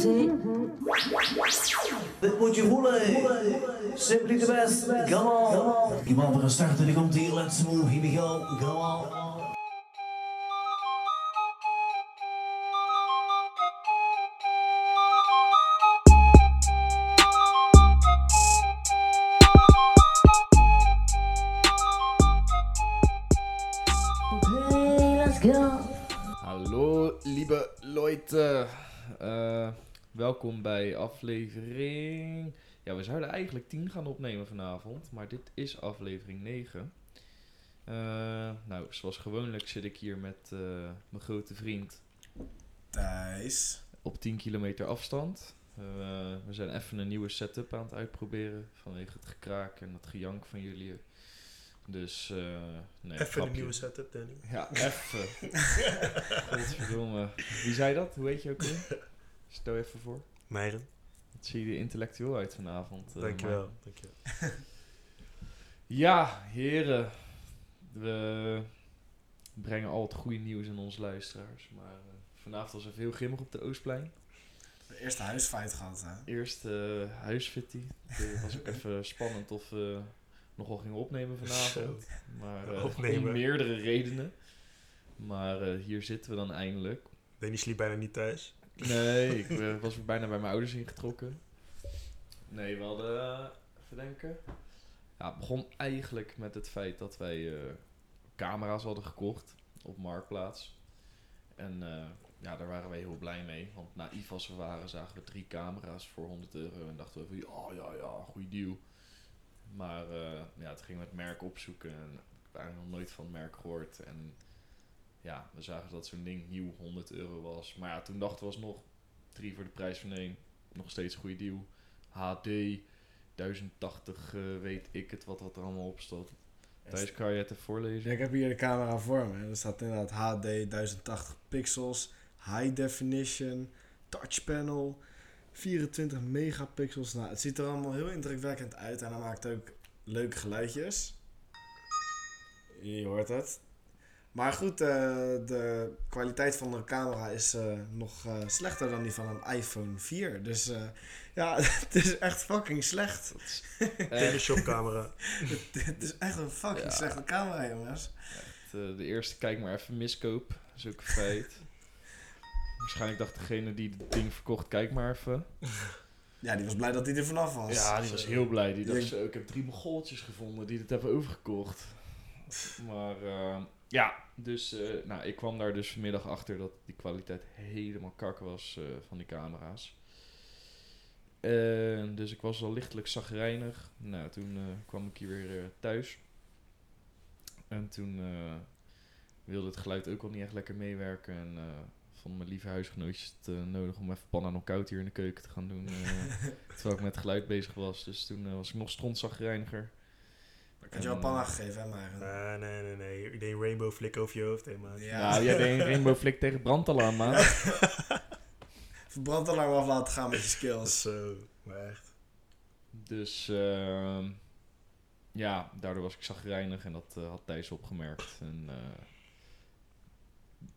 guilty. Dit moet je voelen. Simply the best. Come on. Die man, we gaan starten. Die komt hier. Let's move. Here we go. Come on. Okay, let's go. Hallo lieve Leute. Eh, welkom bij aflevering. Ja, we zouden eigenlijk 10 gaan opnemen vanavond, maar dit is aflevering 9. Eh, nou, zoals gewoonlijk zit ik hier met eh, mijn grote vriend Thijs. op 10 kilometer afstand. Eh, we zijn even een nieuwe setup aan het uitproberen vanwege het gekraak en het gejank van jullie. Dus, nee, Even een nieuwe setup, Danny. Ja, even. Godverdomme. Wie zei dat? Hoe heet je ook weer? Stel even voor. Meiren. Wat zie je er intellectueel uit vanavond. eh, Dankjewel. Mark. Dankjewel. Ja, heren. We brengen al het goede nieuws aan onze luisteraars. Maar eh, vanavond was er veel grimmig op de Oostplein. De eerste huisfight gehad, hè? Eerst eh huisfitty. Het was ook even spannend of we nog wel gingen opnemen vanavond. Maar eh, Opnemen. om meerdere redenen. Maar eh, hier zitten we dan eindelijk. Danny sliep bijna niet thuis. Nee, ik eh, was bijna bij mijn ouders ingetrokken. Nee, we hadden, eh, even denken. Ja, het begon eigenlijk met het feit dat wij eh, camera's hadden gekocht op Marktplaats. En ja, daar waren wij heel blij mee. Want naïef als we waren, zagen we drie camera's voor 100 euro. En dachten we van, oh ja, ja, goede deal. Maar ja, het ging met merk opzoeken. En ik heb eigenlijk nog nooit van het merk gehoord. En ja, we zagen dat zo'n ding nieuw 100 euro was. Maar ja, toen dachten we alsnog drie voor de prijs van één. Nog steeds een goede deal. HD, 1080, eh, weet ik het wat dat er allemaal op stond. Thijs, kan je het even voorlezen? Ja, ik heb hier de camera voor me. Er staat inderdaad HD 1080 pixels, high definition, touch panel, 24 megapixels. Nou, het ziet er allemaal heel indrukwekkend uit en hij maakt ook leuke geluidjes. Je hoort het. Maar goed, eh, de kwaliteit van de camera is eh, nog eh, slechter dan die van een iPhone 4. Dus ja, het is echt fucking slecht. Teleshop camera. Het is echt een fucking Ja. slechte camera, jongens. Echt, de eerste kijk maar even miskoop. Dat is ook een feit. Waarschijnlijk dacht degene die het ding verkocht, kijk maar even. Ja, die was blij dat hij er vanaf was. Ja, die was heel blij. Die dacht Ik- zo, ik heb drie mogoltjes gevonden die dit hebben overgekocht. Maar ja, dus eh, nou, ik kwam daar dus vanmiddag achter dat die kwaliteit helemaal kak was eh, van die camera's. Dus ik was al lichtelijk zagrijnig. Nou, toen eh, kwam ik hier weer thuis. En toen wilde het geluid ook al niet echt lekker meewerken. En vond mijn lieve huisgenootjes het nodig om even panna knock-out hier in de keuken te gaan doen. terwijl ik met geluid bezig was. Dus toen was ik nog strontzagrijniger. Ik had je al panna gegeven, hè, maar... Nee, nee, nee, nee. Ik deed een rainbow flick over je hoofd, hè. Ja. Nou, jij deed een rainbow flick tegen brandalarm, man. Verbrandelaar af laten gaan met je skills. Zo, maar echt. Dus ehm, ja, daardoor was ik zagrijnig en dat eh, had Thijs opgemerkt. En eh,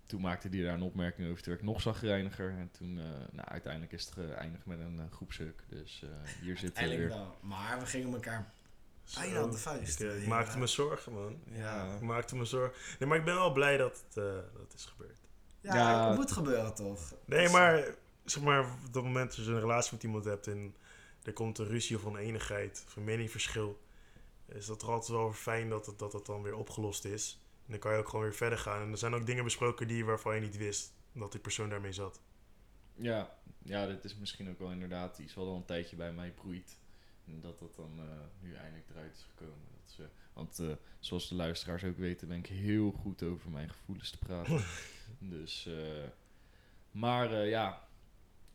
toen maakte hij daar een opmerking over. Toen werd ik nog zagrijniger. En toen, eh, nou, uiteindelijk is het geëindigd met een uh, groepsuk. Dus eh, hier zitten we Eindelijk weer. wel. Maar we gingen elkaar. Bijna aan de vuist. Ik, eh, ik maakte me zorgen, man. Ja. Ik maakte me zorgen. Nee, maar ik ben wel blij dat het, eh, dat het is gebeurd. Ja, Ja. het moet gebeuren toch? Nee, maar zeg maar, op dat moment dat je een relatie met iemand hebt en er komt een ruzie of oneenigheid of een meningverschil, is dat er altijd wel fijn dat het, dat het dan weer opgelost is. En dan kan je ook gewoon weer verder gaan. En er zijn ook dingen besproken die waarvan je niet wist dat die persoon daarmee zat. Ja, ja, dit is misschien ook wel inderdaad iets wat al een tijdje bij mij broeit. En dat dat dan eh, nu eindelijk eruit is gekomen. Dat is, eh, want eh, zoals de luisteraars ook weten, ben ik heel goed over mijn gevoelens te praten. dus, maar ja,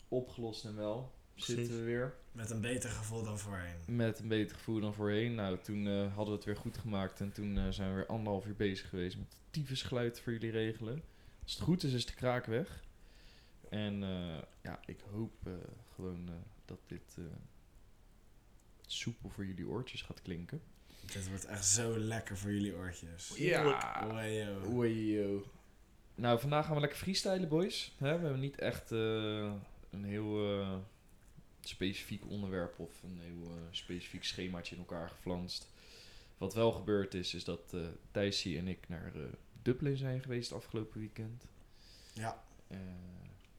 opgelost en wel zitten we weer. Met een beter gevoel dan voorheen. Met een beter gevoel dan voorheen. Nou, toen hadden we het weer goed gemaakt. En toen zijn we weer anderhalf uur bezig geweest met tyfus geluid voor jullie regelen. Als het goed is, is de kraak weg. En ja, ik hoop gewoon dat dit soepel voor jullie oortjes gaat klinken. Dit wordt echt zo lekker voor jullie oortjes. Ja. Oejo. Nou, vandaag gaan we lekker freestylen, boys. Hè, we hebben niet echt eh, een heel eh, specifiek onderwerp of een heel eh, specifiek schemaatje in elkaar geflanst. Wat wel gebeurd is, is dat eh Thijsie en ik naar eh, Dublin zijn geweest afgelopen weekend. Ja, Eh,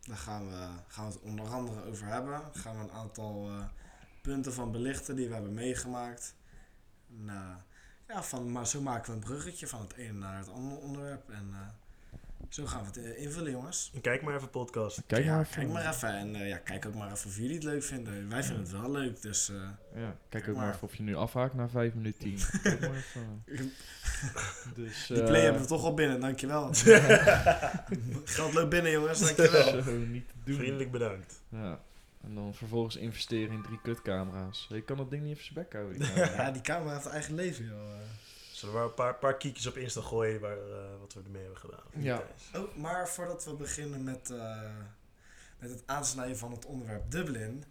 daar gaan we, gaan we het onder andere over hebben. Gaan we een aantal eh, punten van belichten die we hebben meegemaakt. Nou, ja, van, maar zo maken we een bruggetje van het ene naar het andere onderwerp. En eh, zo gaan we het eh, invullen, jongens. En kijk maar even podcast. kijk maar even. Kijk maar even. En eh, ja, kijk ook maar even of jullie het leuk vinden. Wij vinden het wel leuk, dus... eh, Ja, kijk ook maar. maar even of je nu afhaakt na 5 minuten 10. Kijk maar even. Dus, Die eh, play hebben we toch al binnen, dankjewel. Geld loopt binnen, jongens, dankjewel. Zo niet te doen. Vriendelijk bedankt. Ja. En dan vervolgens investeren in drie kutcamera's. Je kan dat ding niet even zijn bek houden. die Ja, camera. die camera heeft eigen leven, joh. Zullen we maar een paar, paar kiekjes op Insta gooien waar, eh, wat we ermee hebben gedaan? Ja. Oh, maar voordat we beginnen met, eh, met het aansnijden van het onderwerp Dublin.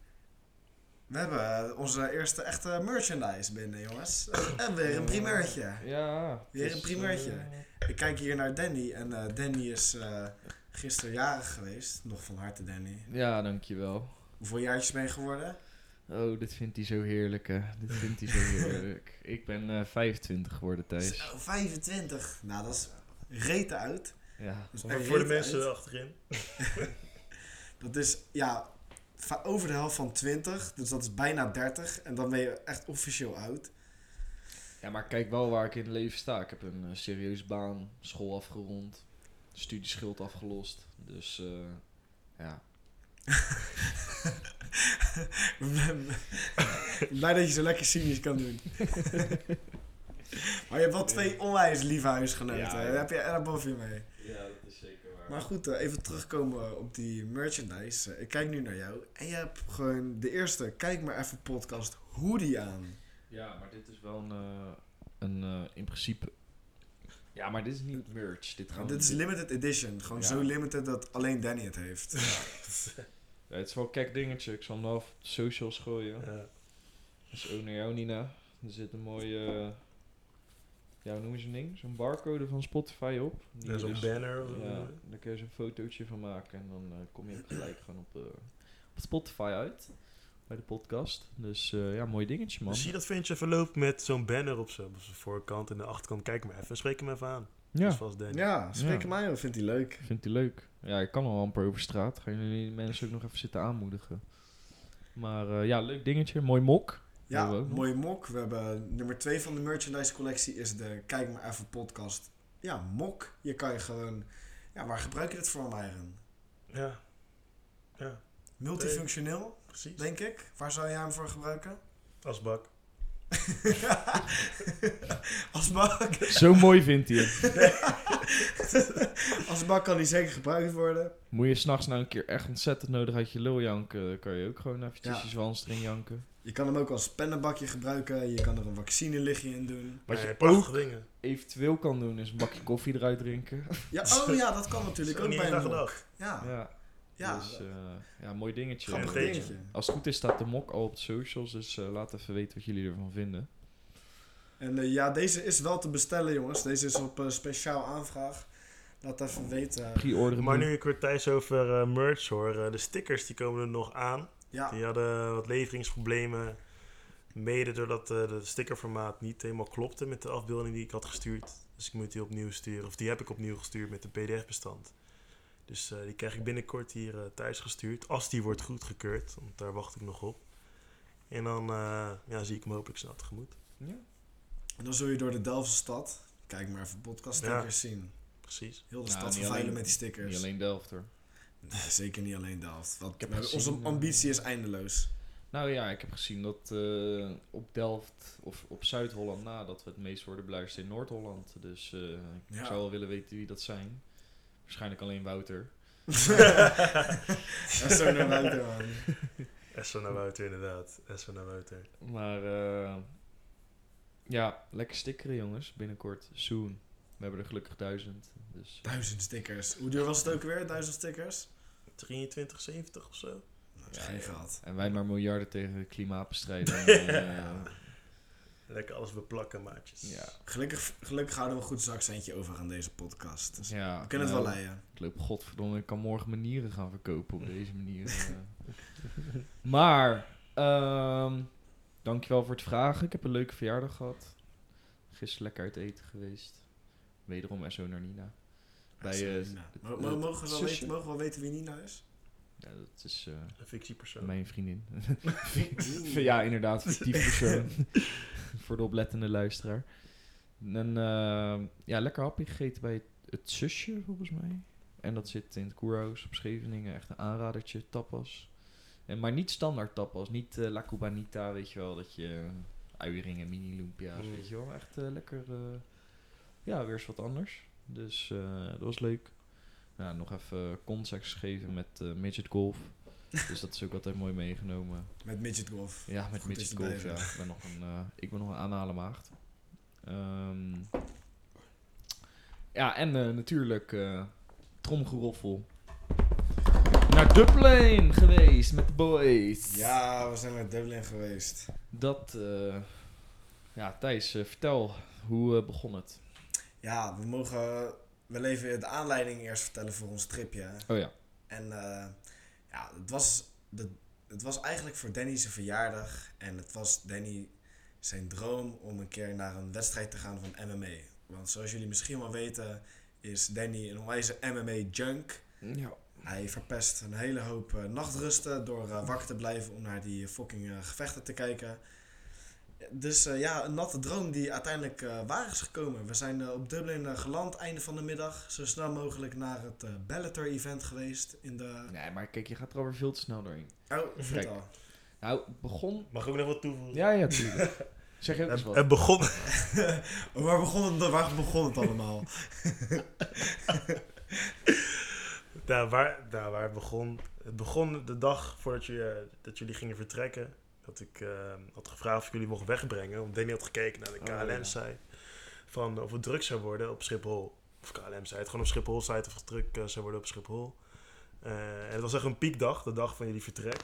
We hebben onze eerste echte merchandise binnen, jongens. En weer een primeurtje. Ja. Weer een primeurtje. eh, Ik kijk hier naar Danny en eh, Danny is eh gisteren jarig geweest. Nog van harte, Danny. ja, dankjewel. Hoeveel jaartjes ben je geworden? Oh, dit vindt hij zo heerlijk, hè. Dit vindt hij zo heerlijk. Ik ben eh 25 geworden, Thijs. Zo, 25. Nou, dat is rete uit. Ja. Is Voor, de mensen uit. achterin. Dat is, ja, over de helft van 20. Dus dat is bijna 30. En dan ben je echt officieel oud. ja, maar kijk wel waar ik in het leven sta. Ik heb een uh, serieuze baan, school afgerond, studieschuld afgelost. Dus, eh ja. Blij dat je zo lekker cynisch kan doen. maar je hebt wel twee onwijs lieve huisgenoten. Ja, hè? ja. Daar heb je erg boven je mee. Ja, dat is zeker waar. Maar goed, eh, even terugkomen op die merchandise. Eh, Ik kijk nu naar jou. En je hebt gewoon de eerste Kijk maar even podcast hoodie aan. Ja, maar dit is wel een, eh, een in principe... Ja, maar dit is niet merch. Dit, dit is limited edition. Gewoon Ja. zo limited dat alleen Danny het heeft. Ja, het is wel een kek dingetje. Ik zal hem de socials gooien. Ja. Dus ook naar jou, Nina. Er zit een mooie... eh, ja, hoe noem je zo'n ding? Zo'n barcode van Spotify op. Die je zo'n dus- banner. of. Ja, daar kun je zo'n fotootje van maken. En dan eh, kom je gelijk gewoon op, op Spotify uit. Bij de podcast. Dus eh, ja, mooi dingetje, man. Dus zie je dat ventje verloopt met zo'n banner op zijn voorkant en de achterkant. Kijk maar even, spreek hem even aan. Ja, Danny. Ja, spreek joh. Vindt hij leuk. vindt hij leuk. Ja, ik kan al amper over straat. Gaan jullie mensen ook nog even zitten aanmoedigen. Maar eh, ja, leuk dingetje. Mooi mok. Ja, mooie mok. We hebben nummer 2 van de merchandise collectie is de Kijk maar even podcast. Ja, mok. Je kan je gewoon... Ja, waar gebruik je dit voor, Myron? Ja. Ja, Multifunctioneel, precies. denk ik. Waar zou je hem voor gebruiken? Asbak. Als bak. Zo mooi vindt hij het. Als bak kan die zeker gebruikt worden. Moet je s'nachts nou een keer echt ontzettend nodig uit je lul janken, kan je ook gewoon eventjes Ja. je zwans erin janken. Je kan hem ook als pennenbakje gebruiken. Je kan er een vaccinelichtje in doen. Wat je ook dingen. eventueel kan doen is een bakje koffie eruit drinken. Ja, oh ja, dat kan natuurlijk Zo ook niet bij eens een aan mok. gedacht. Ja, Ja, ja. dus eh, ja, mooi dingetje. grappig dingetje. Als het goed is staat de mok al op de socials, dus eh, laat even weten wat jullie ervan vinden. En eh, ja, deze is wel te bestellen, jongens. Deze is op eh, speciaal aanvraag. Laat even weten. Pre-orderen Maar nu ik weer Thijs over eh, merch hoor, de stickers die komen er nog aan. Ja, Die hadden wat leveringsproblemen. Mede doordat eh, de stickerformaat niet helemaal klopte met de afbeelding die ik had gestuurd. Dus ik moet die opnieuw sturen. Of die heb ik opnieuw gestuurd met een pdf-bestand. Dus eh, die krijg ik binnenkort hier eh, thuis gestuurd. Als die wordt goedgekeurd, want daar wacht ik nog op. En dan eh, ja, zie ik hem hopelijk snel tegemoet. Ja. en dan zul je door de Delftse stad. Kijk maar even podcast stickers zien. Precies. Heel de Nou, stad vervuilen met die stickers. Niet alleen Delft hoor. Nee, Zeker niet alleen Delft. Want Ik heb we hebben- gezien, onze ambitie is eindeloos. Nou ja, ik heb gezien dat eh, op Delft of op Zuid-Holland na dat we het meest worden beluisterd in Noord-Holland. Dus eh, ik Ja. zou wel willen weten wie dat zijn. Waarschijnlijk alleen Wouter. Dat is zo naar buiten, man. Esso naar Wouter inderdaad. Esso naar Wouter. Maar eh, ja, lekker stickeren jongens, binnenkort. Soon. We hebben er gelukkig duizend. Dus Duizend stickers. Hoe duur was het ook weer? Duizend stickers? 23,70 of zo. Dat is Ja, geen ja. geld. En wij maar miljarden tegen klimaatbestrijding. eh, Lekker alles beplakken, maatjes. Ja. Gelukkig, gelukkig houden we een goed zakcentje over aan deze podcast. Dus ja we kunnen het nou, wel leiden. Ik loop godverdomme, ik kan morgen manieren gaan verkopen op deze manier. eh. maar, ehm dankjewel voor het vragen. Ik heb een leuke verjaardag gehad. Gisteren lekker uit eten geweest. Wederom SO naar Nina. Bij, Zo, eh, mogen, we wel weten, mogen we wel weten wie Nina is? Ja, dat is eh, Een fictiepersoon. mijn vriendin. ja, inderdaad, fictief persoon. voor de oplettende luisteraar. En eh, ja, lekker hapje gegeten bij het, het zusje, volgens mij. En dat zit in het Koerhuis op Scheveningen. Echt een aanradertje, tapas. En, maar niet standaard tapas. Niet eh La Cubanita, weet je wel. Dat je uieringen, mini lumpia's, Mm. weet je wel. Echt eh, lekker, eh, ja, weer eens wat anders. Dus eh, dat was leuk. Nog even context geven met eh midget golf. Dus dat is ook altijd mooi meegenomen. Met Midget Golf. Ja, met Goed midget golf, ja. Ik ben nog een, eh, ik ben nog een aanhalen maagd. Ehm, ja, en eh, natuurlijk eh tromgeroffel. Naar Dublin geweest met de boys. Ja, we zijn naar Dublin geweest. Dat, eh, ja, Thijs, vertel, hoe begon het? Ja, we mogen wel even de aanleiding eerst vertellen voor ons tripje. Oh ja. En ja, het was, de, het was eigenlijk voor Danny zijn verjaardag. En het was Danny zijn droom om een keer naar een wedstrijd te gaan van MMA. Want zoals jullie misschien wel weten, is Danny een onwijze MMA-junk. Ja. Hij verpest een hele hoop eh, nachtrusten door eh, wakker te blijven om naar die fucking eh, gevechten te kijken. Dus eh, ja, een natte droom die uiteindelijk eh, waar is gekomen. We zijn eh, op Dublin geland, einde van de middag. Zo snel mogelijk naar het Bellator-event geweest in de... Nee, maar kijk, je gaat er alweer veel te snel doorheen. Oh, vertel. Nou, het begon... Mag ik ook nog wat toevoegen? Ja, ja, tuurlijk. zeg je ook eens Het, wat. het begon... waar, begon het, waar begon het allemaal? Daar waar, daar waar het begon. Het begon de dag voordat je, dat jullie gingen vertrekken. Dat ik eh, had gevraagd of ik jullie mocht wegbrengen. Want Danny had gekeken naar de Oh, KLM ja. zei van of het druk zou worden op Schiphol. Of KLM zei het gewoon op Schiphol zei het of het druk eh, zou worden op Schiphol. Eh, en het was echt een piekdag, de dag van jullie vertrek.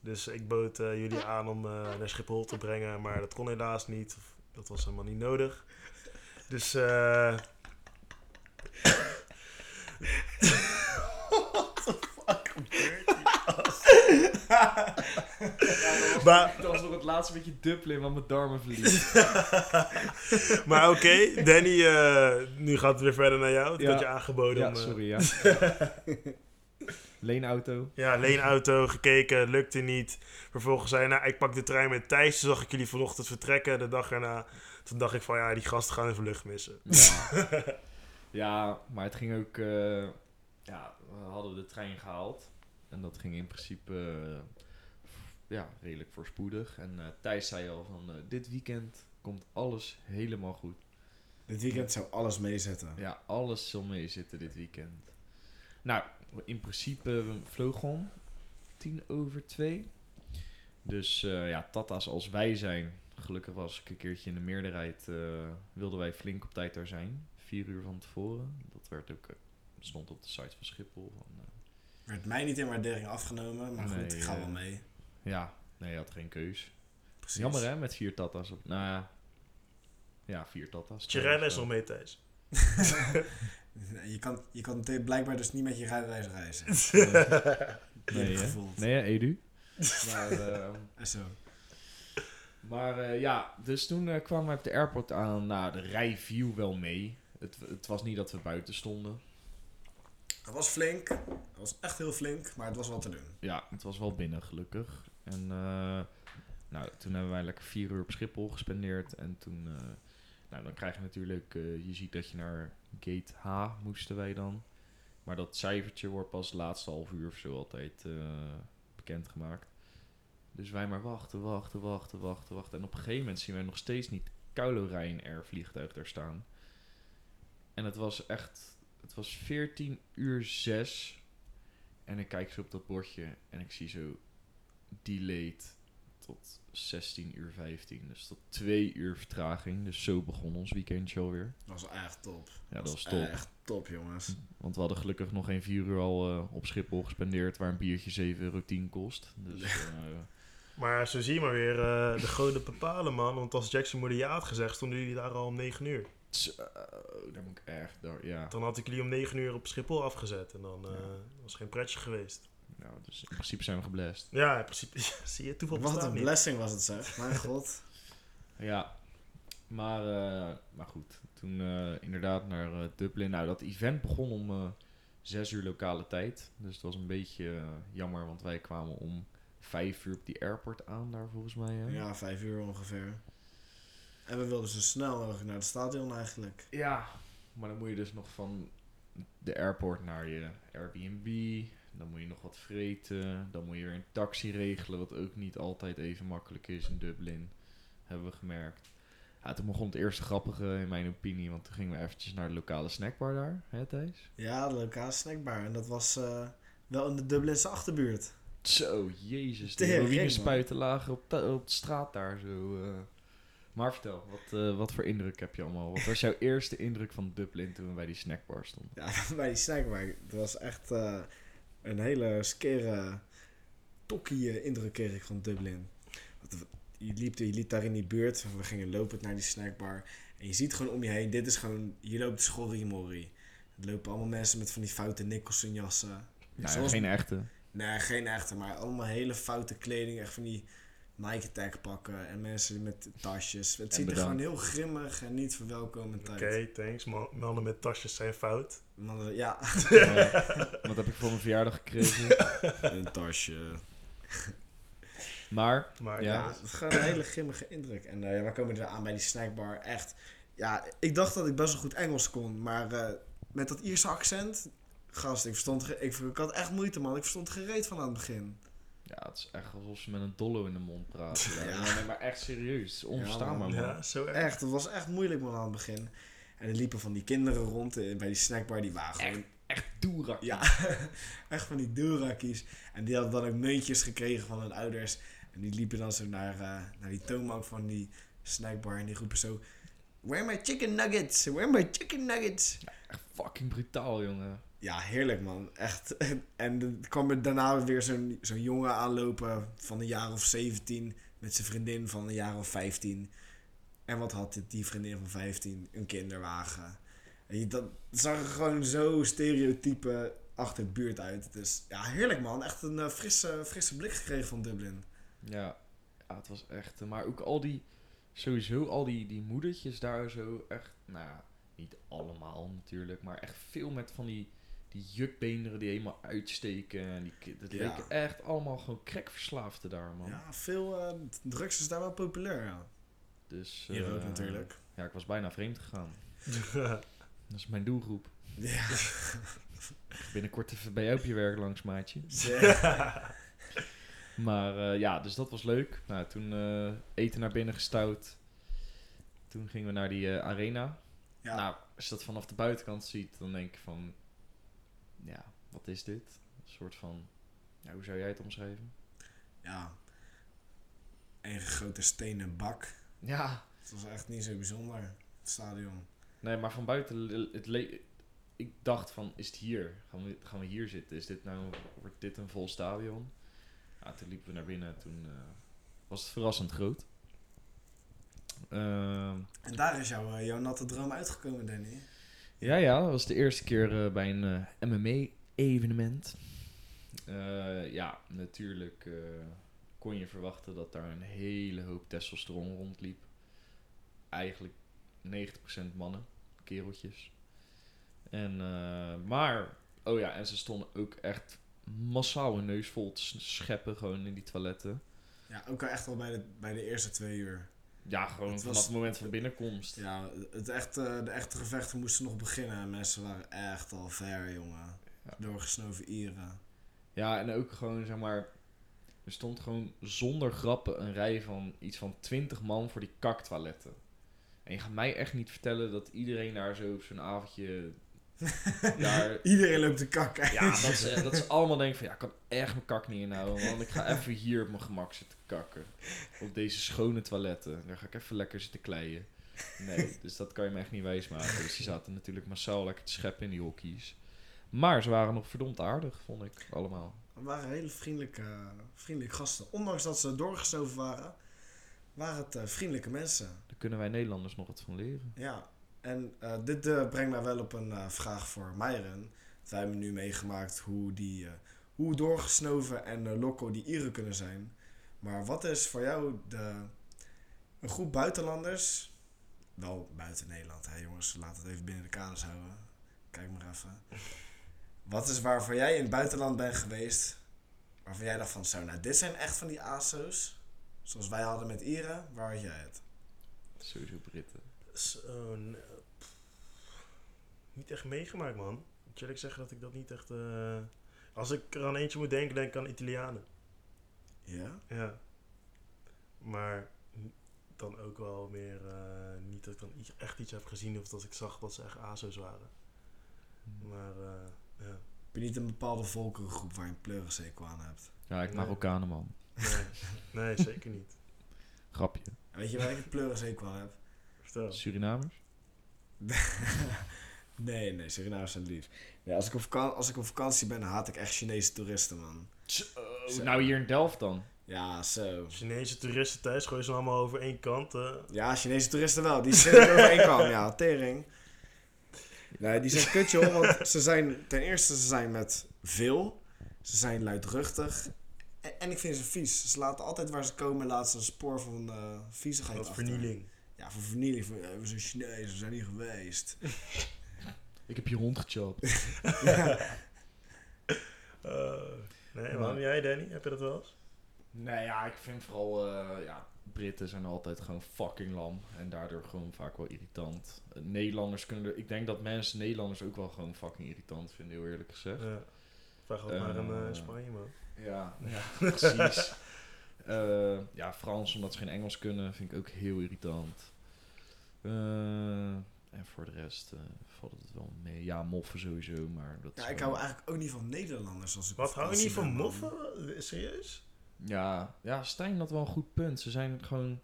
Dus ik bood eh, jullie aan om eh, naar Schiphol te brengen, maar dat kon helaas niet. Of, dat was helemaal niet nodig. Dus eh maar, Dat was nog het laatste beetje Dublin, want mijn darmen verlies. maar oké, Danny, eh, nu gaat het weer verder naar jou. Het Ja. werd je aangeboden ja, om... eh, sorry, ja. Leenauto. Ja, leenauto, gekeken, lukte niet. Vervolgens zei hij, nou, ik pak de trein met Thijs. Toen zag ik jullie vanochtend vertrekken, de dag erna. Toen dacht ik van, ja, die gasten gaan even lucht missen. Ja. ja, maar het ging ook... eh, ja, we hadden de trein gehaald. En dat ging in principe eh, ja, redelijk voorspoedig. En eh, Thijs zei al van, eh, dit weekend komt alles helemaal goed. Dit weekend zou alles meezetten. Ja, alles zal meezitten dit weekend. Nou, in principe we vlogen om tien over twee. Dus ja, tata's als wij zijn. Gelukkig was ik een keertje in de meerderheid. wilden wij flink op tijd daar zijn. Vier uur van tevoren. Dat werd ook, stond op de site van Schiphol. Van, Werd mij niet in waardering afgenomen, maar goed, ik ga eh, wel mee. ja, nee, je had geen keus. Precies. Jammer hè, met vier tata's. Op, nou ja, ja, vier tata's. Je rijles nog mee, Thijs. Je kan, je kan blijkbaar dus niet met je rijbewijs reizen. Nee, Nee, hè? gevoeld. Nee, hè, Edu. Maar, eh, zo. Maar eh, ja, dus toen eh, kwamen we op de airport aan. Nou, de rij viel wel mee. Het, het was niet dat we buiten stonden. Het was flink. Het was echt heel flink, maar het was wat te doen. Ja, het was wel binnen, gelukkig. En eh, nou, toen hebben wij lekker vier uur op Schiphol gespendeerd. En toen, eh, nou, dan krijg je natuurlijk, eh, je ziet dat je naar gate H moesten wij dan. Maar dat cijfertje wordt pas laatste half uur of zo altijd bekendgemaakt. Dus wij maar wachten, wachten, wachten, wachten, wachten. En op een gegeven moment zien wij nog steeds niet Kylo Ryanair vliegtuig daar staan. En het was echt, was 14 uur 6. En ik kijk zo op dat bordje en ik zie zo delayed tot 16 uur 15. Dus tot 2 uur vertraging. Dus zo begon ons weekendje alweer. Dat was echt top. Ja, dat was top. Echt top, jongens. Want we hadden gelukkig nog geen 4 uur al eh, op Schiphol gespendeerd, waar een biertje 7,10 euro kost. Dus eh, Maar zo zie je maar weer eh, de goden bepalen, man. Want als Jackson Moody ja had gezegd, stonden jullie daar al om 9 uur. Zo, daar moet ik echt door, ja. Dan had ik jullie om 9 uur op Schiphol afgezet. En dan eh, Ja. was geen pretje geweest. Nou, dus in principe zijn we geblest. Ja, in principe. zie je, toeval Wat een niet. blessing was het zeg. Mijn god. Ja, maar, eh, maar goed. Toen eh, inderdaad naar eh, Dublin. Nou, dat event begon om eh 6 uur lokale tijd. Dus het was een beetje eh, jammer, want wij kwamen om 5 uur op die airport aan daar volgens mij. Hè? Ja, vijf uur ongeveer. En we wilden zo snel mogelijk naar het stadion eigenlijk. Ja, maar dan moet je dus nog van de airport naar je Airbnb. Dan moet je nog wat vreten. Dan moet je weer een taxi regelen, wat ook niet altijd even makkelijk is in Dublin. Hebben we gemerkt. Ja, toen begon het eerste grappige in mijn opinie, want toen gingen we eventjes naar de lokale snackbar daar, hè Thijs? Ja, de lokale snackbar. En dat was eh, wel in de Dublinse achterbuurt. Zo, jezus, de spuiten lagen op, de- op de straat daar zo. eh. Maar vertel, wat, eh, wat voor indruk heb je allemaal? Wat was jouw eerste indruk van Dublin toen we bij die snackbar stonden? Ja, bij die snackbar. Het was echt eh, een hele skere, tokkie indruk kreeg ik van Dublin. Je liep, je liep daar in die buurt. We gingen lopend naar die snackbar. En je ziet gewoon om je heen. Dit is gewoon... Je loopt schorriemorrie. Er lopen allemaal mensen met van die foute Nicholson jassen. Nou, Zoals- geen echte. Nee, geen echte, maar allemaal hele foute kleding. Echt van die Nike Tag pakken. En mensen met tasjes. Het En ziet er gewoon heel grimmig en niet verwelkomend Oké, uit. thanks. Man- Mannen met tasjes zijn fout. Mannen, ja, Eh, wat heb ik voor mijn verjaardag gekregen? een tasje. Maar, Maar Ja. Ja, het is gewoon een hele grimmige indruk. En eh, ja, we komen er aan bij die snackbar. Echt. Ja, ik dacht dat ik best wel goed Engels kon. Maar eh, met dat Ierse accent. Gast, ik verstond. ik had echt moeite, man. Ik verstond gereed van aan het begin. Ja, het is echt alsof ze met een dollo in de mond praten. Ja. Ja. Nee, maar echt serieus. Onverstaanbaar, man. man. ja, zo erg. Echt, het was echt moeilijk, man, aan het begin. En er liepen van die kinderen rond eh, bij die snackbar. Die waren gewoon. Echt doerak. Ja, echt van die doelrakkies. En die hadden dan ook muntjes gekregen van hun ouders. En die liepen dan zo naar, eh, naar die toonbank van die snackbar. En die roepen zo... Where my chicken nuggets? Where my chicken nuggets? Echt fucking brutaal, jongen. Ja, heerlijk man. Echt. En er kwam er daarna weer zo'n zo'n jongen aanlopen van een jaar of 17. Met zijn vriendin van een jaar of 15. En wat had die vriendin van 15? Een kinderwagen. En je, dat zag er gewoon zo stereotype achter de buurt uit. Dus ja, heerlijk man. Echt een eh, frisse, frisse blik gekregen van Dublin. Ja. ja, het was echt... eh, Maar ook al die... Sowieso al die, die moedertjes daar zo echt... Nou ja, niet allemaal natuurlijk. Maar echt veel met van die... Die jukbeenderen die helemaal uitsteken. En die, dat Ja. leken echt allemaal gewoon crackverslaafden daar, man. Ja, veel eh, drugs is daar wel populair. Ja. Dus, Hier ook eh, natuurlijk. Ja, ik was bijna vreemd gegaan. Dat is mijn doelgroep. Ja. Binnenkort even bij jou op je werk langs, maatje. Maar eh, ja, dus dat was leuk. Nou, toen eh, eten naar binnen gestouwd. Toen gingen we naar die arena. ja. Nou, als je dat vanaf de buitenkant ziet, dan denk je van... Ja, wat is dit? Een soort van... Ja, hoe zou jij het omschrijven? ja. Een grote stenen bak. Ja, Het was echt niet zo bijzonder, het stadion. nee, maar van buiten... Het le- ik dacht van, is het hier? Gaan we, gaan we hier zitten? Is dit nou... Wordt dit een vol stadion? Ja, toen liepen we naar binnen. Toen eh, was het verrassend groot. Ehm, En daar is jouw, eh, jouw natte droom uitgekomen, Danny. Ja, ja, dat was de eerste keer eh, bij een MMA-evenement. ja, natuurlijk eh, kon je verwachten dat daar een hele hoop testosteron rondliep. Eigenlijk 90% mannen, kereltjes. En, eh, maar, oh ja, en ze stonden ook echt massaal hun neus vol te scheppen gewoon in die toiletten. Ja, ook al echt al bij de, bij de eerste twee uur. Ja, gewoon Het vanaf was- het moment van binnenkomst. Ja, het echte, de echte gevechten moesten nog beginnen. En mensen waren echt al ver, jongen. Ja. Doorgesnoven Ieren. Ja, en ook gewoon, zeg maar... Er stond gewoon zonder grappen een rij van iets van 20 man voor die kaktoiletten. En je gaat mij echt niet vertellen dat iedereen daar zo op zo'n avondje... daar, Iedereen loopt te kakken. ja, dat ze, dat ze allemaal denken van... Ja, ik kan echt mijn kak niet inhouden, want ik ga even hier op mijn gemak zitten kakken. Op deze schone toiletten. Daar ga ik even lekker zitten kleien. Nee, dus dat kan je me echt niet wijsmaken. Dus die zaten natuurlijk massaal lekker te scheppen in die hockey's. Maar ze waren nog verdomd aardig, vond ik, allemaal. Het waren hele vriendelijke, vriendelijke gasten. Ondanks dat ze doorgesnoven waren, waren het eh, vriendelijke mensen. Daar kunnen wij Nederlanders nog wat van leren. Ja, en eh, dit eh, brengt mij wel op een eh, vraag voor Myron. Wij hebben nu meegemaakt hoe, die, hoe doorgesnoven en loco die Ieren kunnen zijn. Maar wat is voor jou de, een groep buitenlanders, wel buiten Nederland hè jongens, laat het even binnen de kaders houden. Kijk maar even. Wat is waarvan jij in het buitenland bent geweest, waarvan jij dacht van zo, nou dit zijn echt van die ASO's, zoals wij hadden met Ieren, waar had jij het? Sowieso Britten. Zo, pff, niet echt meegemaakt, man. Moet je eerlijk zeggen dat ik dat niet echt... eh, Als ik er aan eentje moet denken, denk ik aan Italianen. Ja? Ja. Maar dan ook wel meer... eh, niet dat ik dan iets- echt iets heb gezien of dat ik zag dat ze echt ASO's waren. Maar eh, ja. Heb je niet een bepaalde volkerengroep waar je een pleurensekel aan hebt? Ja, ik Nee. Marokkanen, man. Nee, nee zeker niet. Grapje. Weet je waar ik een pleurensekel aan heb? Vertel. Surinamers? nee, nee, Surinamers zijn lief. Nee, als, ik op vakantie, als ik op vakantie ben, haat ik echt Chinese toeristen, man. Zo. Nou, hier in Delft dan. Ja, zo. Chinese toeristen thuis gooien ze allemaal over één kant. eh. Ja, Chinese toeristen wel. Die zitten er overheen kan. Ja, tering. Nee, die zijn kut, joh. Want ze zijn, ten eerste, ze zijn met veel. Ze zijn luidruchtig. En, en ik vind ze vies. Ze laten altijd waar ze komen, laten ze een spoor van eh viezigheid Wat achter. vernieling. Ja, voor vernieling. Van, eh, we zijn Chinezen, we zijn hier geweest. Ik heb je hond gechopt. Eh, nee, man. Jij, Danny? Heb je dat wel eens? Nee, ja, ik vind vooral... eh, ja, Britten zijn altijd gewoon fucking lam. En daardoor gewoon vaak wel irritant. Nederlanders kunnen er... Ik denk dat mensen Nederlanders ook wel gewoon fucking irritant vinden, heel eerlijk gezegd. Ja. Vraag ook maar in Spanje, man. Ja, ja precies. Eh, ja, Frans, omdat ze geen Engels kunnen, vind ik ook heel irritant. Eh, en voor de rest eh, valt het wel mee. Ja, moffen sowieso, maar dat Ja, ik wel- hou eigenlijk ook niet van Nederlanders. Als ik Wat hou je niet van moffen? Serieus? Ja, ja, Stijn had wel een goed punt. Ze zijn gewoon...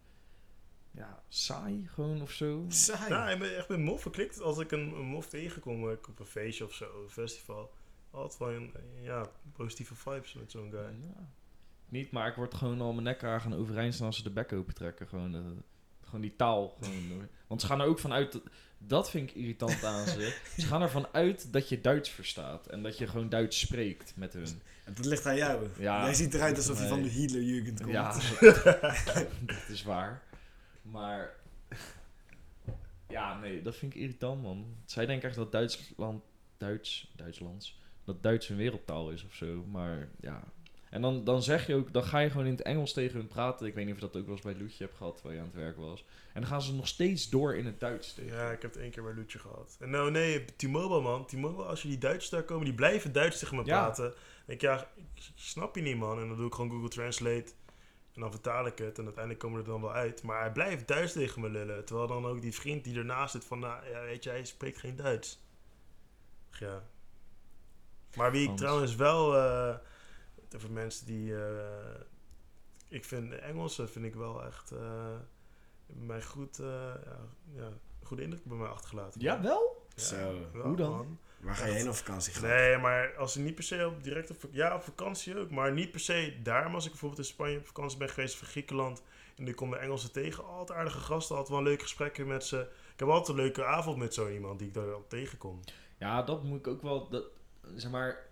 Ja, saai gewoon of zo. Saai. Nou, ik ben echt met moffen klikt. Als ik een, een mof tegenkom op een feestje of zo, een festival. Altijd wel een, ja, positieve vibes met zo'n guy. Ja. Niet, maar ik word gewoon al mijn nek gaan overeind staan als ze de bek open trekken. Gewoon, eh, gewoon die taal. Gewoon, want ze gaan er ook vanuit... Dat, dat vind ik irritant aan ze. Ze gaan ervan uit dat je Duits verstaat. En dat je gewoon Duits spreekt met hun. En Dat ligt aan jou. Ja, Jij ziet eruit alsof je aan van de. Hitlerjugend komt. Ja, dat is waar. Maar... Ja, nee, dat vind ik irritant, man. Zij denken echt dat Duitsland... Duits... Duitslands... Dat Duits een wereldtaal is of zo. Maar ja... En dan, dan zeg je ook... Dan ga je gewoon in het Engels tegen hun praten. Ik weet niet of je dat ook wel eens bij Loetje hebt gehad... Terwijl je aan het werk was. En dan gaan ze nog steeds door in het Duits tegen Ja, ik heb het één keer bij Loetje gehad. En nou nee, T-Mobile man. T-Mobile, als je die Duitsers daar komen, die blijven Duits tegen me Ja. praten. Dan denk ik, ja, ik snap je niet man. En dan doe ik gewoon Google Translate. En dan vertaal ik het. En uiteindelijk komen we er dan wel uit. Maar hij blijft Duits tegen me lullen. Terwijl dan ook die vriend die ernaast zit van, nou, ja, weet je, hij spreekt geen Duits. Ja. Maar wie ik trouwens wel... eh voor mensen die... eh, ik vind de Engelsen vind ik wel echt... eh mij goed... eh, ja, ja, goede indruk bij mij achtergelaten. Ja, wel? Ja, Zo, wel, hoe dan? man. Waar ga je heen op vakantie gaan? Nee, maar als ik niet per se op direct op, ja, op vakantie ook, maar niet per se daar. Maar als ik bijvoorbeeld in Spanje op vakantie ben geweest of Griekenland en ik kom de Engelsen tegen, altijd aardige gasten, altijd wel leuke gesprekken met ze. Ik heb altijd een leuke avond met zo iemand die ik daar dan tegenkom. Ja, dat moet ik ook wel... Dat, zeg maar...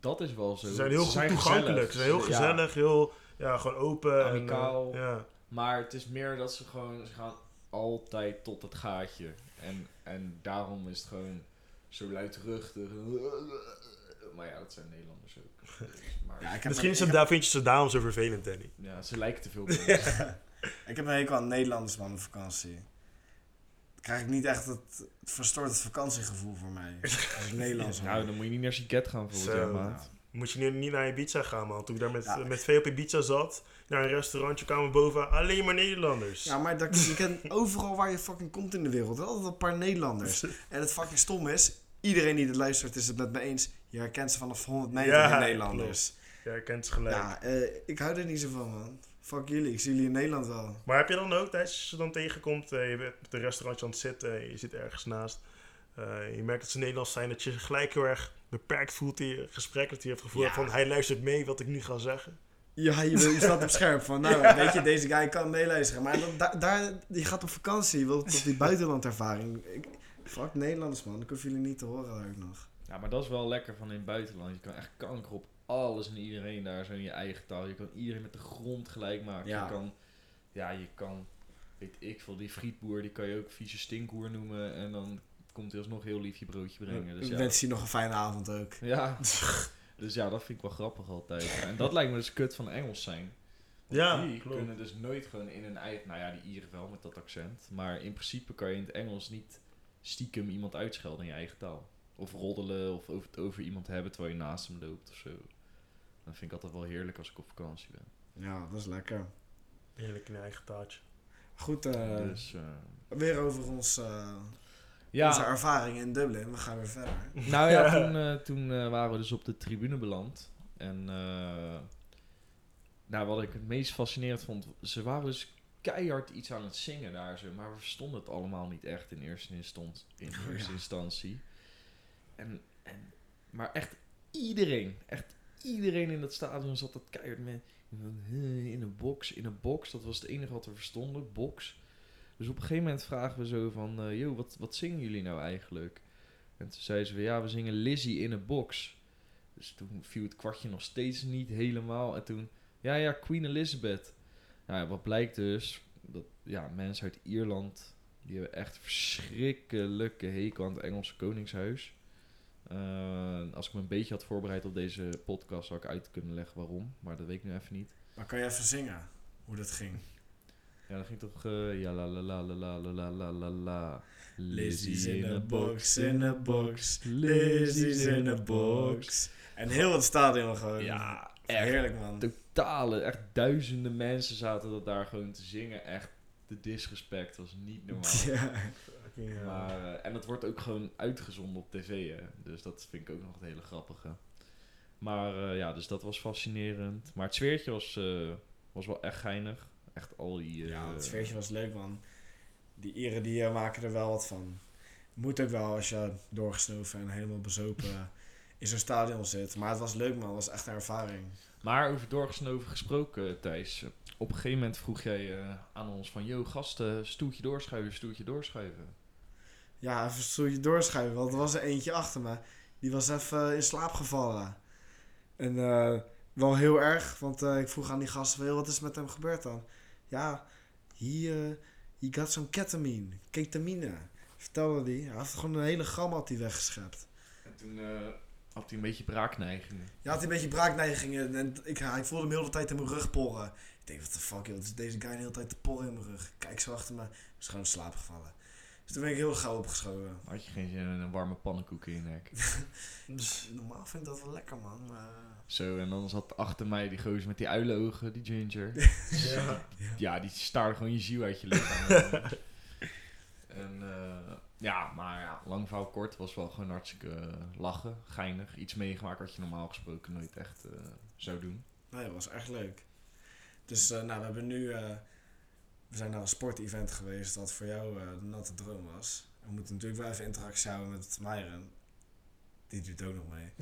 Dat is wel zo. Ze zijn heel goed toegankelijk, ze zijn heel Ja. gezellig, heel ja, gewoon open. en, eh, ja. Maar het is meer dat ze gewoon, ze gaan altijd tot het gaatje. En, en daarom is het gewoon zo luidruchtig. Maar ja, dat zijn Nederlanders ook. Maar Ja, ja, Misschien een, daar vind je ze daarom zo vervelend, Danny. ze lijken te veel op ik heb een hekel aan Nederlanders man op vakantie. Krijg ik niet echt het, het verstoort het vakantiegevoel voor mij. Als ik Nederlands Nou, dan moet je niet naar Siget gaan jaar, maat. Moet je nu niet naar Ibiza gaan, man. Toen ik daar met, Ja. met V op Ibiza zat, naar een restaurantje kwamen boven alleen maar Nederlanders. Ja, maar dat, je kent overal waar je fucking komt in de wereld. Altijd een paar Nederlanders. En het fucking stom is, iedereen die dit luistert is het met me eens. Je herkent ze vanaf 100 meter Ja, in Nederlanders. Ja, je kent ze gelijk. Ja, eh, ik hou er niet zo van, man. Fuck jullie, ik zie jullie in Nederland wel. Maar heb je dan ook, tijdens als je ze dan tegenkomt, eh, je bent met een restaurantje aan het zitten, je zit ergens naast, eh, je merkt dat ze Nederlands zijn, dat je gelijk heel erg beperkt voelt in je gesprek dat hij heeft gevoeld Ja. van hij luistert mee wat ik nu ga zeggen. Ja, je, je staat op scherp van, nou, weet je, deze guy kan meeluisteren. Maar dat, daar, daar, je gaat op vakantie, je wilt tot die buitenlandervaring. Ik, fuck Nederlanders, man. Ik hoef jullie niet te horen daar ook nog. Ja, maar dat is wel lekker van in het buitenland. Je kan echt kanker op alles en iedereen daar zo in je eigen taal. Je kan iedereen met de grond gelijk maken. Ja. Je kan, ja, je kan, weet ik veel, die frietboer, die kan je ook vieze stinkhoer noemen. En dan komt hij alsnog heel lief je broodje brengen. Dus ja, wens je nog een fijne avond ook. ja. dus ja, dat vind ik wel grappig altijd. En dat lijkt me dus kut van Engels zijn. Want Ja, die klopt. kunnen dus nooit gewoon in hun eigen... Nou ja, die Ieren wel met dat accent. Maar in principe kan je in het Engels niet stiekem iemand uitschelden in je eigen taal. Of roddelen of over, het over iemand hebben terwijl je naast hem loopt of zo. Dat vind ik altijd wel heerlijk als ik op vakantie ben. Ja, dat is lekker. Heerlijk in je eigen taartje. Goed, eh, dus eh, weer over ons, eh, onze ja, ervaring in Dublin. We gaan weer verder. nou ja, toen, eh, toen waren we dus op de tribune beland. En eh, nou, wat ik het meest fascinerend vond, ze waren dus keihard iets aan het zingen daar zo, maar we verstonden het allemaal niet echt in eerste, instant, in Oh, eerste ja. instantie. En, en, maar echt iedereen, echt iedereen in dat stadion zat dat keihard met in een box, in een box. Dat was het enige wat we verstonden, box. Dus op een gegeven moment vragen we zo van, eh joh, wat, wat zingen jullie nou eigenlijk? En toen zeiden ze van, ja, we zingen Lizzie in een box. Dus toen viel het kwartje nog steeds niet helemaal. En toen, ja, ja, Queen Elizabeth. Nou ja, wat blijkt dus, dat ja, mensen uit Ierland, die hebben echt verschrikkelijke hekel aan het Engelse koningshuis. Eh, als ik me een beetje had voorbereid op deze podcast, zou ik uit kunnen leggen waarom. Maar dat weet ik nu even niet. Maar kan je even zingen hoe dat ging? Ja, dan ging toch, eh, ja, la la la la la la la la la la. Lizzie's in a box, in a box. Lizzie's in a box. En heel het stadion gewoon. Ja, echt Heerlijk, man. totale, echt duizenden mensen zaten dat daar gewoon te zingen. Echt, de disrespect was niet normaal. Ja. Maar, eh, en dat wordt ook gewoon uitgezonden op tv, hè. Dus dat vind ik ook nog het hele grappige. Maar eh, ja, dus dat was fascinerend. Maar het sfeertje was, eh, was wel echt geinig. Echt al die... Ja, het sfeertje was leuk, man. Die Ieren die maken er wel wat van. Moet ook wel als je doorgesnoven en helemaal bezopen in zo'n stadion zit. Maar het was leuk, man. Het was echt een ervaring. Maar over doorgesnoven gesproken, Thijs. Op een gegeven moment vroeg jij aan ons van... Yo, gasten, stoeltje doorschuiven, stoeltje doorschuiven. Ja, even een stoeltje doorschuiven. Want er was er eentje achter me. Die was even in slaap gevallen. En eh, wel heel erg. Want eh, ik vroeg aan die "Wel, wat is met hem gebeurd dan? Ja, he, eh, he got some ketamine. Ketamine. Vertelde hij. Hij had gewoon een hele gram had hij weggeschept. En toen had hij een beetje braakneigingen. Ja, had hij een beetje braakneigingen. En ik, hij voelde hem de hele tijd in mijn rug porren. Ik denk, wat de fuck, joh. Wat is deze guy de hele tijd te porren in mijn rug? Kijk zo achter me. Hij is gewoon in slaap gevallen. Dus toen ben ik heel gauw opgeschoven. Had je geen zin in een warme pannenkoek in je nek. Normaal vind ik dat wel lekker, man. Maar... Zo, en dan zat achter mij die gozer met die uilenogen, die ginger. ja. ja, die staarde gewoon je ziel uit je lichaam. en eh, ja, maar ja, lang verhaal kort was wel gewoon hartstikke eh, lachen, geinig. Iets meegemaakt wat je normaal gesproken nooit echt eh, zou doen. Nee, dat was echt leuk. Dus nou, we hebben nu... we zijn naar een sportevent geweest dat voor jou eh, de natte droom was. We moeten natuurlijk wel even interactie houden met Myron. Die doet ook nog mee.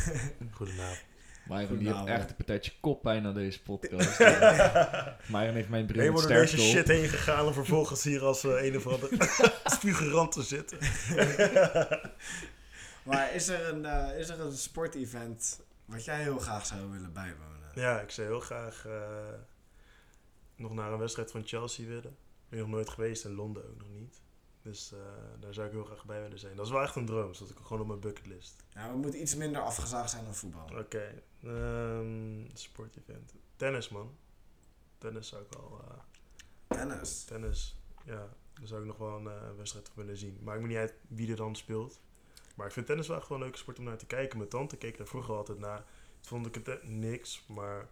Goedenavond. Myron die heeft echt een partijtje koppijn aan deze podcast. Myron heeft mijn bril met door deze shit heen gegaan om vervolgens hier als eh, een of andere spugerant te zitten. Maar is er een, eh, is er een sportevent wat jij heel graag zou willen bijwonen? Ja, ik zou heel graag eh, nog naar een wedstrijd van Chelsea willen. Ik ben nog nooit geweest in Londen ook nog niet. Dus eh, daar zou ik heel graag bij willen zijn. Dat is wel echt een droom. Dat is gewoon op mijn bucketlist. Ja, we moeten iets minder afgezaagd zijn dan voetbal. Oké, ehm sportevent. Tennis, man. Tennis zou ik wel... eh, Tennis. tennis, ja. Daar zou ik nog wel een eh, wedstrijd willen zien. Maakt me niet uit wie er dan speelt. Maar ik vind tennis wel gewoon een leuke sport om naar te kijken. Mijn tante keek er vroeger altijd naar. Toen vond ik het niks. Maar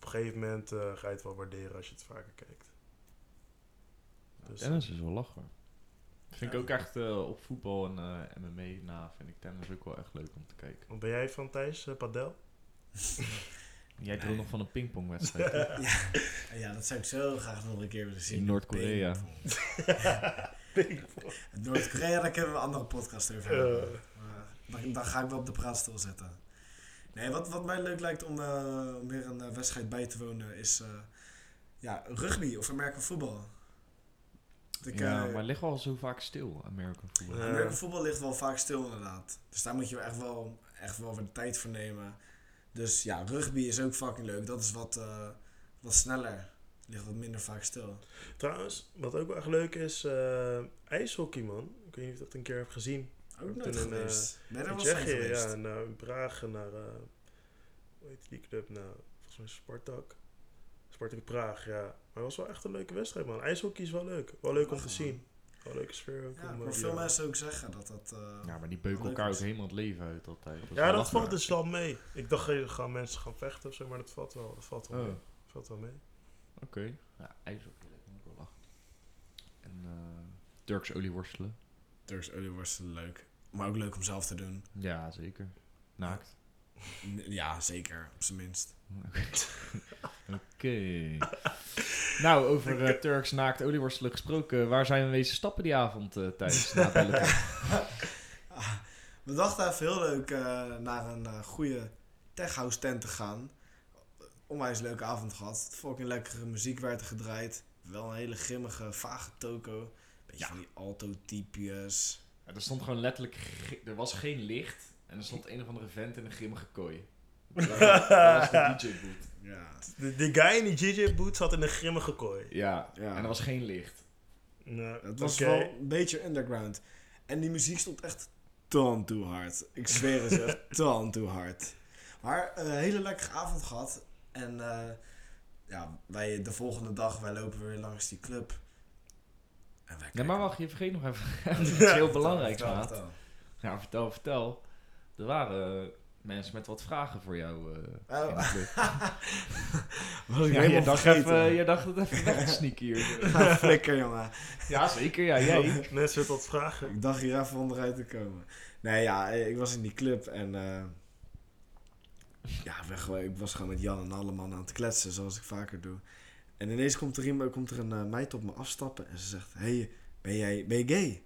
op een gegeven moment eh, ga je het wel waarderen als je het vaker kijkt. Dus, Tennis is wel lachen. Vind Ja. ik ook echt eh, op voetbal en eh MMA na vind ik tennis ook wel echt leuk om te kijken. Wat ben jij van Thijs? eh, padel? Jij droom Nee. nog van een pingpongwedstrijd. Ja, ja, dat zou ik zo graag nog een keer willen zien. In Noord-Korea. Pingpong. Noord-Korea, daar kunnen we een andere podcast over hebben. Maar- dan, dan ga ik wel op de praatstoel zitten. Nee, wat, wat mij leuk lijkt om, eh, weer een eh, wedstrijd bij te wonen is eh, ja, rugby of American voetbal. Ik, ja, maar het ligt wel zo vaak stil, American voetbal. American voetbal ligt wel vaak stil inderdaad. Dus daar moet je echt wel, echt wel weer de tijd voor nemen. Dus ja, rugby is ook fucking leuk. Dat is wat, eh, wat sneller. Ligt wat minder vaak stil. Trouwens, wat ook wel echt leuk is, eh, ijshockey man. Ik weet niet of je dat een keer hebt gezien. Ook nooit toen geweest. je er In Tsjechië, geweest? ja. Naar in Praag, en naar, eh hoe heet die club nou? Volgens mij Spartak. Spartak Praag, ja. Maar het was wel echt een leuke wedstrijd man. IJshockey is wel leuk. Wel leuk om te zien. Wel een leuke sfeer ook. Ja, om, ik eh, veel eh, mensen ook zeggen dat dat... eh, Ja, maar die beuken Leuk elkaar ook helemaal het leven uit altijd. Ja, dat valt dus wel mee. Ik dacht, eh, gaan mensen gaan vechten of zo, maar dat valt wel, dat valt wel Oh, mee. oké. Dat valt wel mee. Ja, ijshockey lijkt me ook wel lachen. En eh Turks olieworstelen. Turks olieworstelen leuk. Maar ook leuk om zelf te doen. Ja, zeker. Naakt. Ja, zeker. Op zijn minst. Oké. nou, over eh, Turks naakt olieworstelen gesproken. Waar zijn we wezen stappen die avond? Na het peloton? We dachten even heel leuk eh, naar een goede techhouse tent te gaan. Onwijs leuke avond gehad. Fucking lekkere muziek werd er gedraaid. Wel een hele grimmige, vage toko. Beetje Ja. van die alto-typjes. Er stond gewoon letterlijk... Er was geen licht. En er stond een of andere vent in een grimmige kooi. Dat was, dat was de DJ-boot. Ja. De, de guy in die JJ-boot zat in een grimmige kooi. Ja, Ja. en er was geen licht. Nou, Het was wel een beetje underground. En die muziek stond echt ton toe hard. Ik zweer het echt ton toe hard. Maar eh, een hele lekkere avond gehad. En eh, ja, wij de volgende dag, wij lopen weer langs die club. En wij Nee, maar wacht, je vergeet nog even iets heel belangrijks, Vertel, maat. vertel. Ja, vertel, vertel. Er waren mensen met wat vragen voor jou eh Oh. Was ik Ja, je helemaal dacht, even, je dacht het even weg te sneaken hier. Ja, flikker, jongen. Ja, zeker. Ja, jij. Mensen wat vragen. Ik dacht hier even onderuit te komen. Nee, ja, ik was in die club en... eh, ja, ik was gewoon met Jan en alle mannen aan het kletsen, zoals ik vaker doe. En ineens komt er, iemand, komt er een eh, meid op me afstappen en ze zegt... hey, ben jij ben je gay?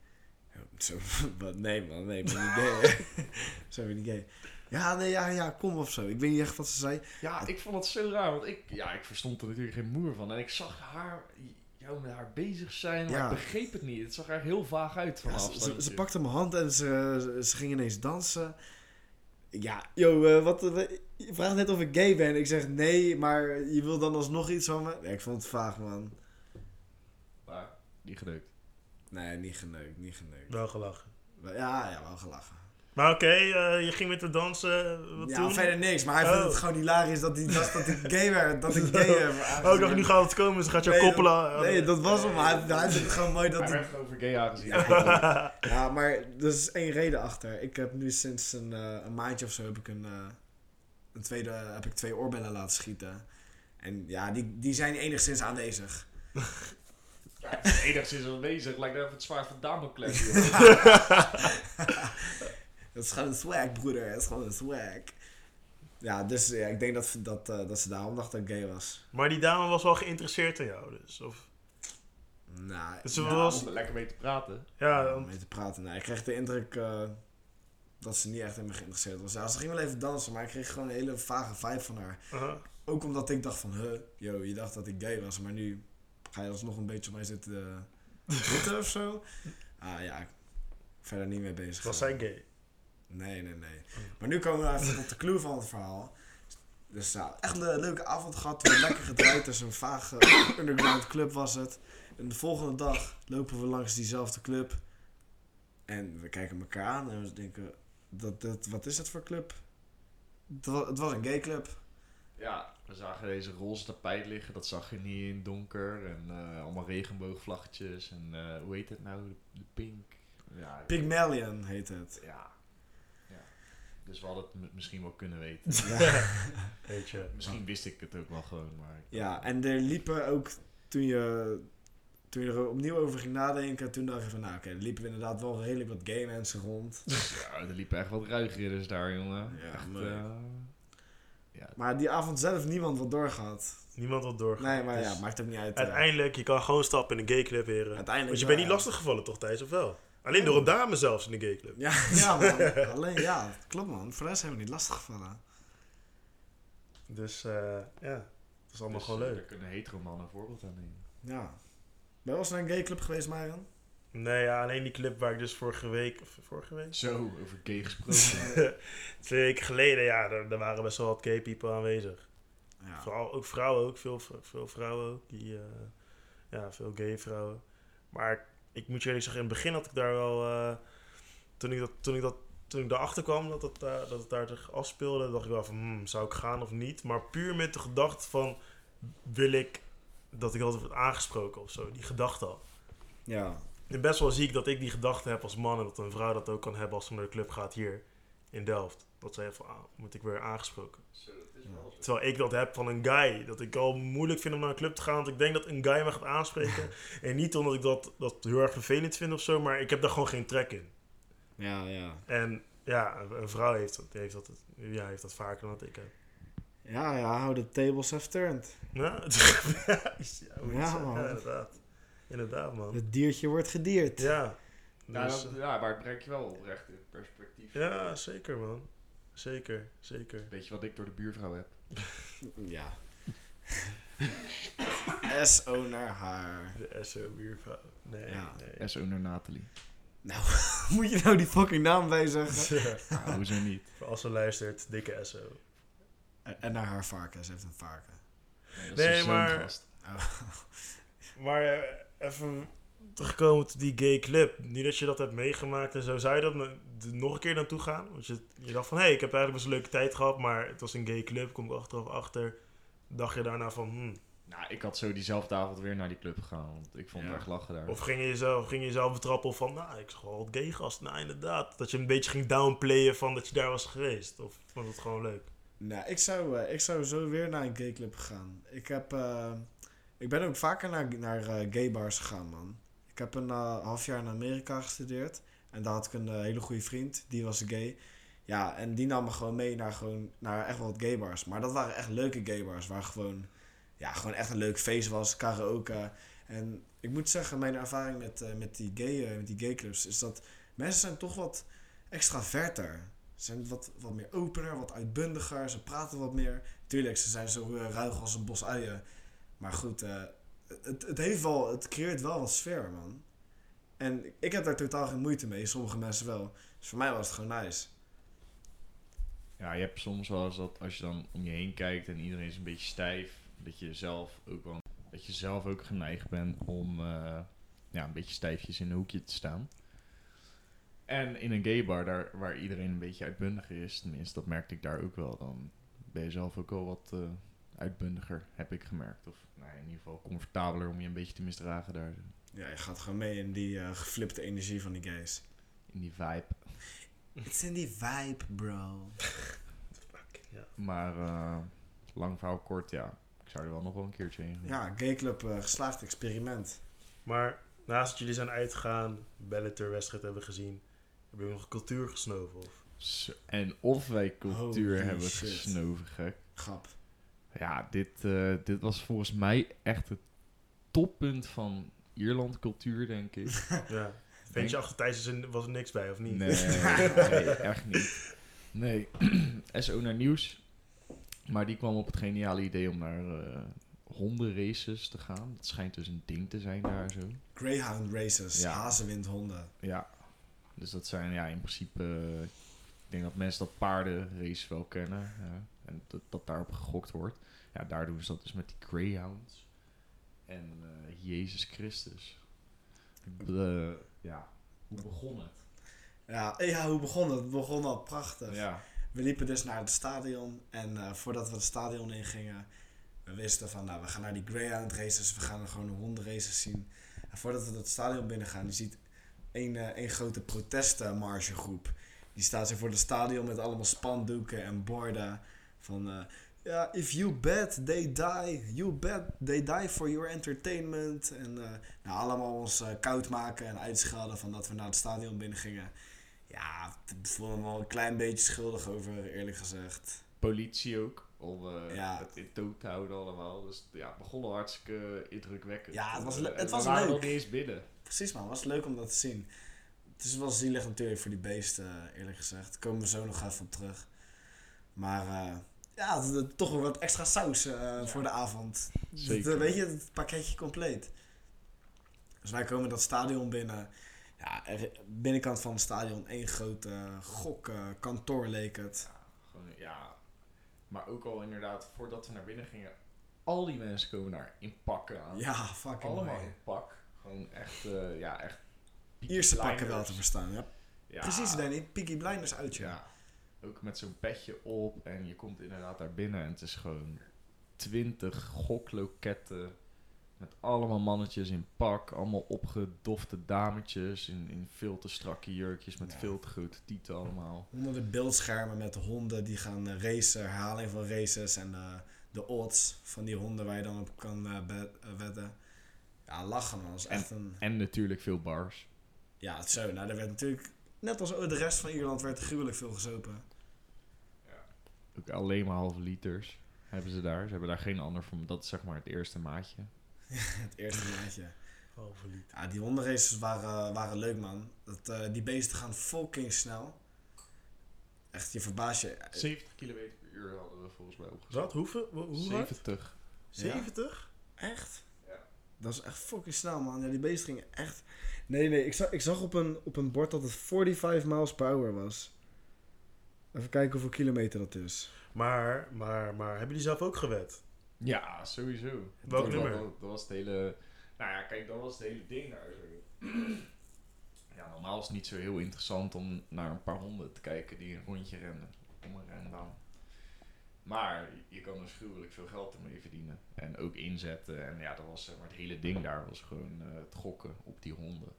Zo, wat? Nee man, nee, ik ben niet gay. zo ben niet gay. Ja, nee, ja, ja, kom of zo. Ik weet niet echt wat ze zei. Ja, ik vond het zo raar, want ik, ja, ik verstond er natuurlijk geen moer van. En ik zag haar, jou met haar bezig zijn, maar Ja. ik begreep het niet. Het zag er heel vaag uit van Ja, ze, pakte mijn hand en ze, ze, ze ging ineens dansen. Ja, yo, eh, wat, eh, je vraagt net of ik gay ben. Ik zeg nee, maar je wil dan alsnog iets van me? Nee, ik vond het vaag, man. Maar, niet gedeukt. Nee, niet geneukt, niet geneukt. Wel gelachen. Ja, ja, wel gelachen. Maar oké, eh, je ging met de dansen. Wat ja, toen? verder niks, maar hij Oh. vindt het gewoon hilarisch dat, hij, dat, dat ik gay werd. Dat ik gay heb. Oh, ik dacht, nu gaat het komen, ze gaat jou Nee, koppelen. dat- Nee, dat was hem. Hij, hij vindt het gewoon mooi dat Hij ik... werd gewoon over gay aangezien. Ja, maar er is één reden achter. Ik heb nu sinds een, eh, een maandje of zo heb ik een, eh, een tweede, heb ik twee oorbellen laten schieten. En ja, die, die zijn enigszins aanwezig. Ja, enigszins aanwezig, lijkt even het zwaard van Damocles. Dat is gewoon een swag, broeder. Dat is gewoon een swag. Ja, dus ja, ik denk dat, dat, eh, dat ze daarom dacht dat ik gay was. Maar die dame was wel geïnteresseerd in jou, dus. Of, Nou, Dus ze ja, was- Om er lekker mee te praten. ja, om mee te praten. Nee, ik kreeg de indruk eh, dat ze niet echt in me geïnteresseerd was. Ja, ze ging wel even dansen, maar ik kreeg gewoon een hele vage vibe van haar. Ook omdat ik dacht van, huh, yo, je dacht dat ik gay was, maar nu ga je alsnog een beetje op mij zitten uh, zitten of zo. Ah ja, verder niet mee bezig. was zij gay? Nee, nee, nee. Maar nu komen we even tot de clue van het verhaal. Dus ja, echt een leuke avond gehad. We hebben lekker gedraaid. Dus een vage underground club was het. En de volgende dag lopen we langs diezelfde club. En we kijken elkaar aan en we denken, dat, dat, wat is dat voor club? Het wa- het was een gay club. Ja, we zagen deze roze tapijt liggen, dat zag je niet in donker. En eh, allemaal regenboogvlaggetjes en eh, hoe heet het nou? De pink. Ja, Pygmalion heet het. ja. ja. Dus we hadden het misschien wel kunnen weten. Ja. Weet je. misschien wist ik het ook wel gewoon, maar... ik- Ja, en er liepen ook toen je, toen je er opnieuw over ging nadenken, toen dacht je van, nou oké, er liepen inderdaad wel redelijk wat gay mensen rond. Ja, er liepen echt wat ruigridders daar, jongen. Ja, echt, mooi. eh, ja, Maar die avond zelf niemand wat doorgehad. Niemand wil doorgaan. Nee, maar Dus ja, maakt ook niet uit. eh. Uiteindelijk, je kan gewoon stappen in een gay club weer. Uiteindelijk Want je wel, bent niet lastig gevallen toch, Thijs, of wel? Alleen door een dame zelfs in de gay club. Ja, ja man. Alleen ja, klopt man. Voor de rest hebben we niet lastig gevallen. Dus eh, ja, het is allemaal Dus, gewoon eh, leuk. Daar kunnen hetero mannen een voorbeeld aan nemen. Ja. Ben je wel eens naar een gay club geweest, Maren? Nee, ja, alleen die clip waar ik dus vorige week, of vorige week? Zo, over gay gesproken. Twee weken geleden, ja, daar, daar waren best wel wat gay people aanwezig. Ja. Vooral ook vrouwen, ook veel, veel vrouwen ook. Die, eh, ja, veel gay vrouwen. Maar ik moet je eerlijk zeggen, in het begin had ik daar wel... eh, toen, ik dat, toen, ik dat, toen ik daarachter kwam dat het, daar dat het daar zich afspeelde, dacht ik wel van, hmm, zou ik gaan of niet? Maar puur met de gedachte van, wil ik dat ik altijd word aangesproken of zo? Die gedachte al. Ja. En best wel ziek dat ik die gedachte heb als man en dat een vrouw dat ook kan hebben als ze naar de club gaat hier in Delft. Dat zij van, ah, moet ik weer aangesproken. Terwijl ik dat heb van een guy. Dat ik al moeilijk vind om naar een club te gaan. Want ik denk dat een guy me gaat aanspreken. en niet omdat ik dat, dat heel erg vervelend vind of zo. Maar ik heb daar gewoon geen trek in. Ja, ja. En ja, een, een vrouw heeft dat, heeft, dat, ja, heeft dat vaker dan dat ik heb. Ja, ja, how the tables have turned. Ja, man. ja inderdaad. Inderdaad, man. Het diertje wordt gedierd. Ja. Nou, Dus, dat- ja, maar het brengt je wel oprecht in perspectief. ja, zeker, man. Zeker, zeker. Weet je wat ik door de buurvrouw heb? Ja. SO naar haar. De SO-buurvrouw. Nee, Ja. nee. SO naar Nathalie. Moet je nou die fucking naam bij zeggen? Ja. Nou, hoezo niet? Voor als ze luistert, dikke SO. En- naar haar varken. Ze heeft een varken. Nee, dat Nee, is een maar-. Maar eh, even terugkomen tot die gay club. Niet dat je dat hebt meegemaakt en zo. Zou je dat no- d- nog een keer naartoe gaan? Want je, je dacht van, hé, hey, ik heb eigenlijk best een leuke tijd gehad, maar het was een gay club. Kom ik achteraf achter. Dacht je daarna van, hmm. Nou, ik had zo diezelfde avond weer naar die club gegaan. Want ik vond Ja. het erg lachen daar. Of ging je jezelf, ging je jezelf betrappen van, nou, ik zag wel wat gay gast. Nou, inderdaad. Dat je een beetje ging downplayen van dat je daar was geweest. Of vond het gewoon leuk? Nou, ik zou, eh, ik zou zo weer naar een gay club gaan. Ik, heb, eh, ik ben ook vaker naar, naar eh, gay bars gegaan, man. Ik heb een half jaar in Amerika gestudeerd. En daar had ik een hele goede vriend, die was gay. Ja, en die nam me gewoon mee naar, gewoon, naar echt wel wat gay bars. Maar dat waren echt leuke gay bars, waar gewoon, ja, gewoon echt een leuk feest was, karaoke. En ik moet zeggen, mijn ervaring met, met, die gay, met die gay clubs is dat mensen zijn toch wat extraverter. Zijn wat, wat meer opener, wat uitbundiger, ze praten wat meer. Tuurlijk, ze zijn zo eh, ruig als een bos uien. Maar goed, eh, het, het, heeft wel, het creëert wel wat sfeer, man. En ik heb daar totaal geen moeite mee, sommige mensen wel. Dus voor mij was het gewoon nice. Ja, je hebt soms wel eens dat als je dan om je heen kijkt en iedereen is een beetje stijf, dat je zelf ook wel, dat je zelf ook geneigd bent om eh, ja, een beetje stijfjes in een hoekje te staan. En in een gay bar, daar, waar iedereen een beetje uitbundiger is, tenminste dat merkte ik daar ook wel, dan ben je zelf ook wel wat eh, uitbundiger, heb ik gemerkt. Of nou, in ieder geval comfortabeler om je een beetje te misdragen daar, Ja, je gaat gewoon mee in die eh, geflipte energie van die gays. in die vibe. It's in die vibe, bro. Ja. Maar eh, lang verhaal kort, ja, ik zou er wel nog wel een keertje heen gaan. Ja, gayclub, eh geslaagd experiment. Maar naast dat jullie zijn uitgegaan, Bellator-wedstrijd hebben gezien, hebben jullie nog cultuur gesnoven? Of? En of wij cultuur Holy hebben shit. gesnoven, gek. Grap. Ja, dit, eh, dit was volgens mij echt het toppunt van Ierland cultuur, denk ik. Ja. Vind je achter Thijs is er- was er niks bij, of niet? Nee, nee, echt niet. Nee, SO naar nieuws. Maar die kwam op het geniale idee om naar eh hondenraces te gaan. Dat schijnt dus een ding te zijn daar zo. Greyhound races, Ja. hazenwindhonden. Ja, dus dat zijn ja, in principe... ik denk dat mensen dat paardenrace wel kennen. ja, en dat, dat daarop gegokt wordt. Ja, daar doen ze dat dus met die greyhounds. En eh, Jezus Christus. De, ja, hoe begon het? Ja, ja, hoe begon het? Het begon al prachtig. Ja, We liepen dus naar het stadion en eh, voordat we het stadion ingingen, we wisten van, nou, we gaan naar die Greyhound races, we gaan gewoon een hondenraces zien. En voordat we het stadion binnen gaan, je ziet één, eh, één grote protestenmargegroep. Die staat zo voor het stadion met allemaal spandoeken en borden van, eh, ja, if you bet, they die. You bet, they die for your entertainment. En eh, nou, allemaal ons koud maken en uitschelden van dat we naar het stadion binnen gingen. Ja, ik voelde me wel een klein beetje schuldig over, eerlijk gezegd. politie ook. Om Ja. het in toon te houden allemaal. Dus ja, het begon al hartstikke indrukwekkend. Ja, het was Eh, le- het was we waren leuk. nog niet eens binnen. Precies man, was leuk om dat te zien. het is wel zielig natuurlijk voor die beesten, eh, eerlijk gezegd. Daar komen we zo nog even op terug. Maar eh, ja, het, het- toch wel wat extra saus eh, voor de avond. Zeker. Het, weet je, het pakketje compleet. Dus wij komen dat stadion binnen. Ja, er, binnenkant van het stadion één grote gokkantoor leek het. Gewoon, ja. Maar ook al inderdaad, voordat we naar binnen gingen, al die mensen komen daar in pakken aan. Ja, fucking Allemaal mooi. in pak. Gewoon echt, eh, ja, echt. Peaky Ierse pakken wel te verstaan, ja. Ja, Precies, Danny. Peaky Blinders uitje. Ja. Ook met zo'n petje op en je komt inderdaad daar binnen en het is gewoon twintig gokloketten met allemaal mannetjes in pak, allemaal opgedofte dametjes in, in veel te strakke jurkjes met Ja. veel te grote tieten allemaal. Honderden beeldschermen met de honden die gaan eh, racen, herhaling van races en de, de odds van die honden waar je dan op kan eh, eh, wedden. Ja, lachen man. Is echt een... En natuurlijk veel bars. Ja, zo. Nou, er werd natuurlijk, net als de rest van Ierland, werd er gruwelijk veel gezopen. Ook alleen maar halve liters hebben ze daar. Ze hebben daar geen ander voor. Dat is zeg maar het eerste maatje. Het eerste maandje. Liter. Ja, die hondenraces waren, waren leuk man. Dat, eh, die beesten gaan fucking snel. Echt, je verbaas je. 70 km per uur hadden we volgens mij opgezet. Wat? Hoeveel? Hoe hoe hard? 70. 70? Echt? Ja. Dat is echt fucking snel, man. Ja, die beesten gingen echt... Nee, nee, ik zag, ik zag op, een, op een bord dat het 45 miles per hour was. Even kijken hoeveel kilometer dat is. Maar, maar, maar, hebben jullie zelf ook gewet? Ja, sowieso. Welk dat, nummer? Dat, dat was het hele... Nou ja, kijk, dat was het hele ding daar zo. Ja, normaal is het niet zo heel interessant om naar een paar honden te kijken die een rondje rennen. Om een renbaan. Maar je kan dus gruwelijk veel geld ermee verdienen. En ook inzetten. En ja, dat was zeg maar het hele ding daar was gewoon eh, het gokken op die honden.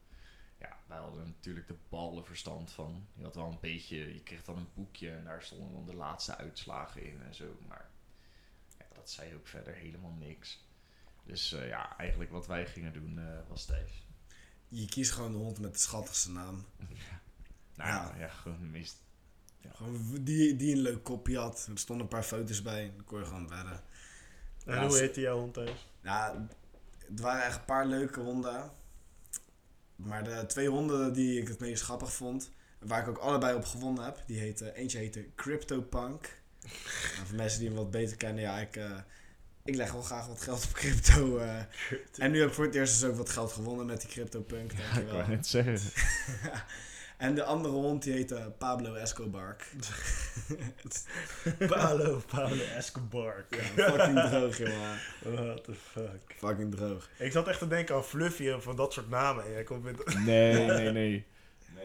Ja, wij hadden natuurlijk de ballen verstand van. Je had wel een beetje, je kreeg dan een boekje en daar stonden dan de laatste uitslagen in en zo. Maar dat zei ook verder helemaal niks. Dus eh, ja, eigenlijk wat wij gingen doen eh, was deze. Je kiest gewoon de hond met de schattigste naam. Nou ja, gewoon de meest... Gewoon die, die een leuk kopje had. Er stonden een paar foto's bij. Dan kon je gewoon wedden. En Ja, hoe heette jouw hond thuis? Ja, het waren echt een paar leuke honden. Maar de twee honden die ik het meest grappig vond, waar ik ook allebei op gewonnen heb, die heette, eentje heette CryptoPunk. Nou, voor mensen die hem wat beter kennen, ja, ik, eh, ik leg wel graag wat geld op crypto. eh. en nu heb ik voor het eerst dus ook wat geld gewonnen met die CryptoPunk. Ja, ik wou net zeggen. en de andere hond die heette Pablo Escobar. Paolo, Paolo Escobar. Ja, fucking droog, jongen. What the fuck. Fucking droog. Ik zat echt te denken aan Fluffy en van dat soort namen. En jij komt met... Nee, nee, nee.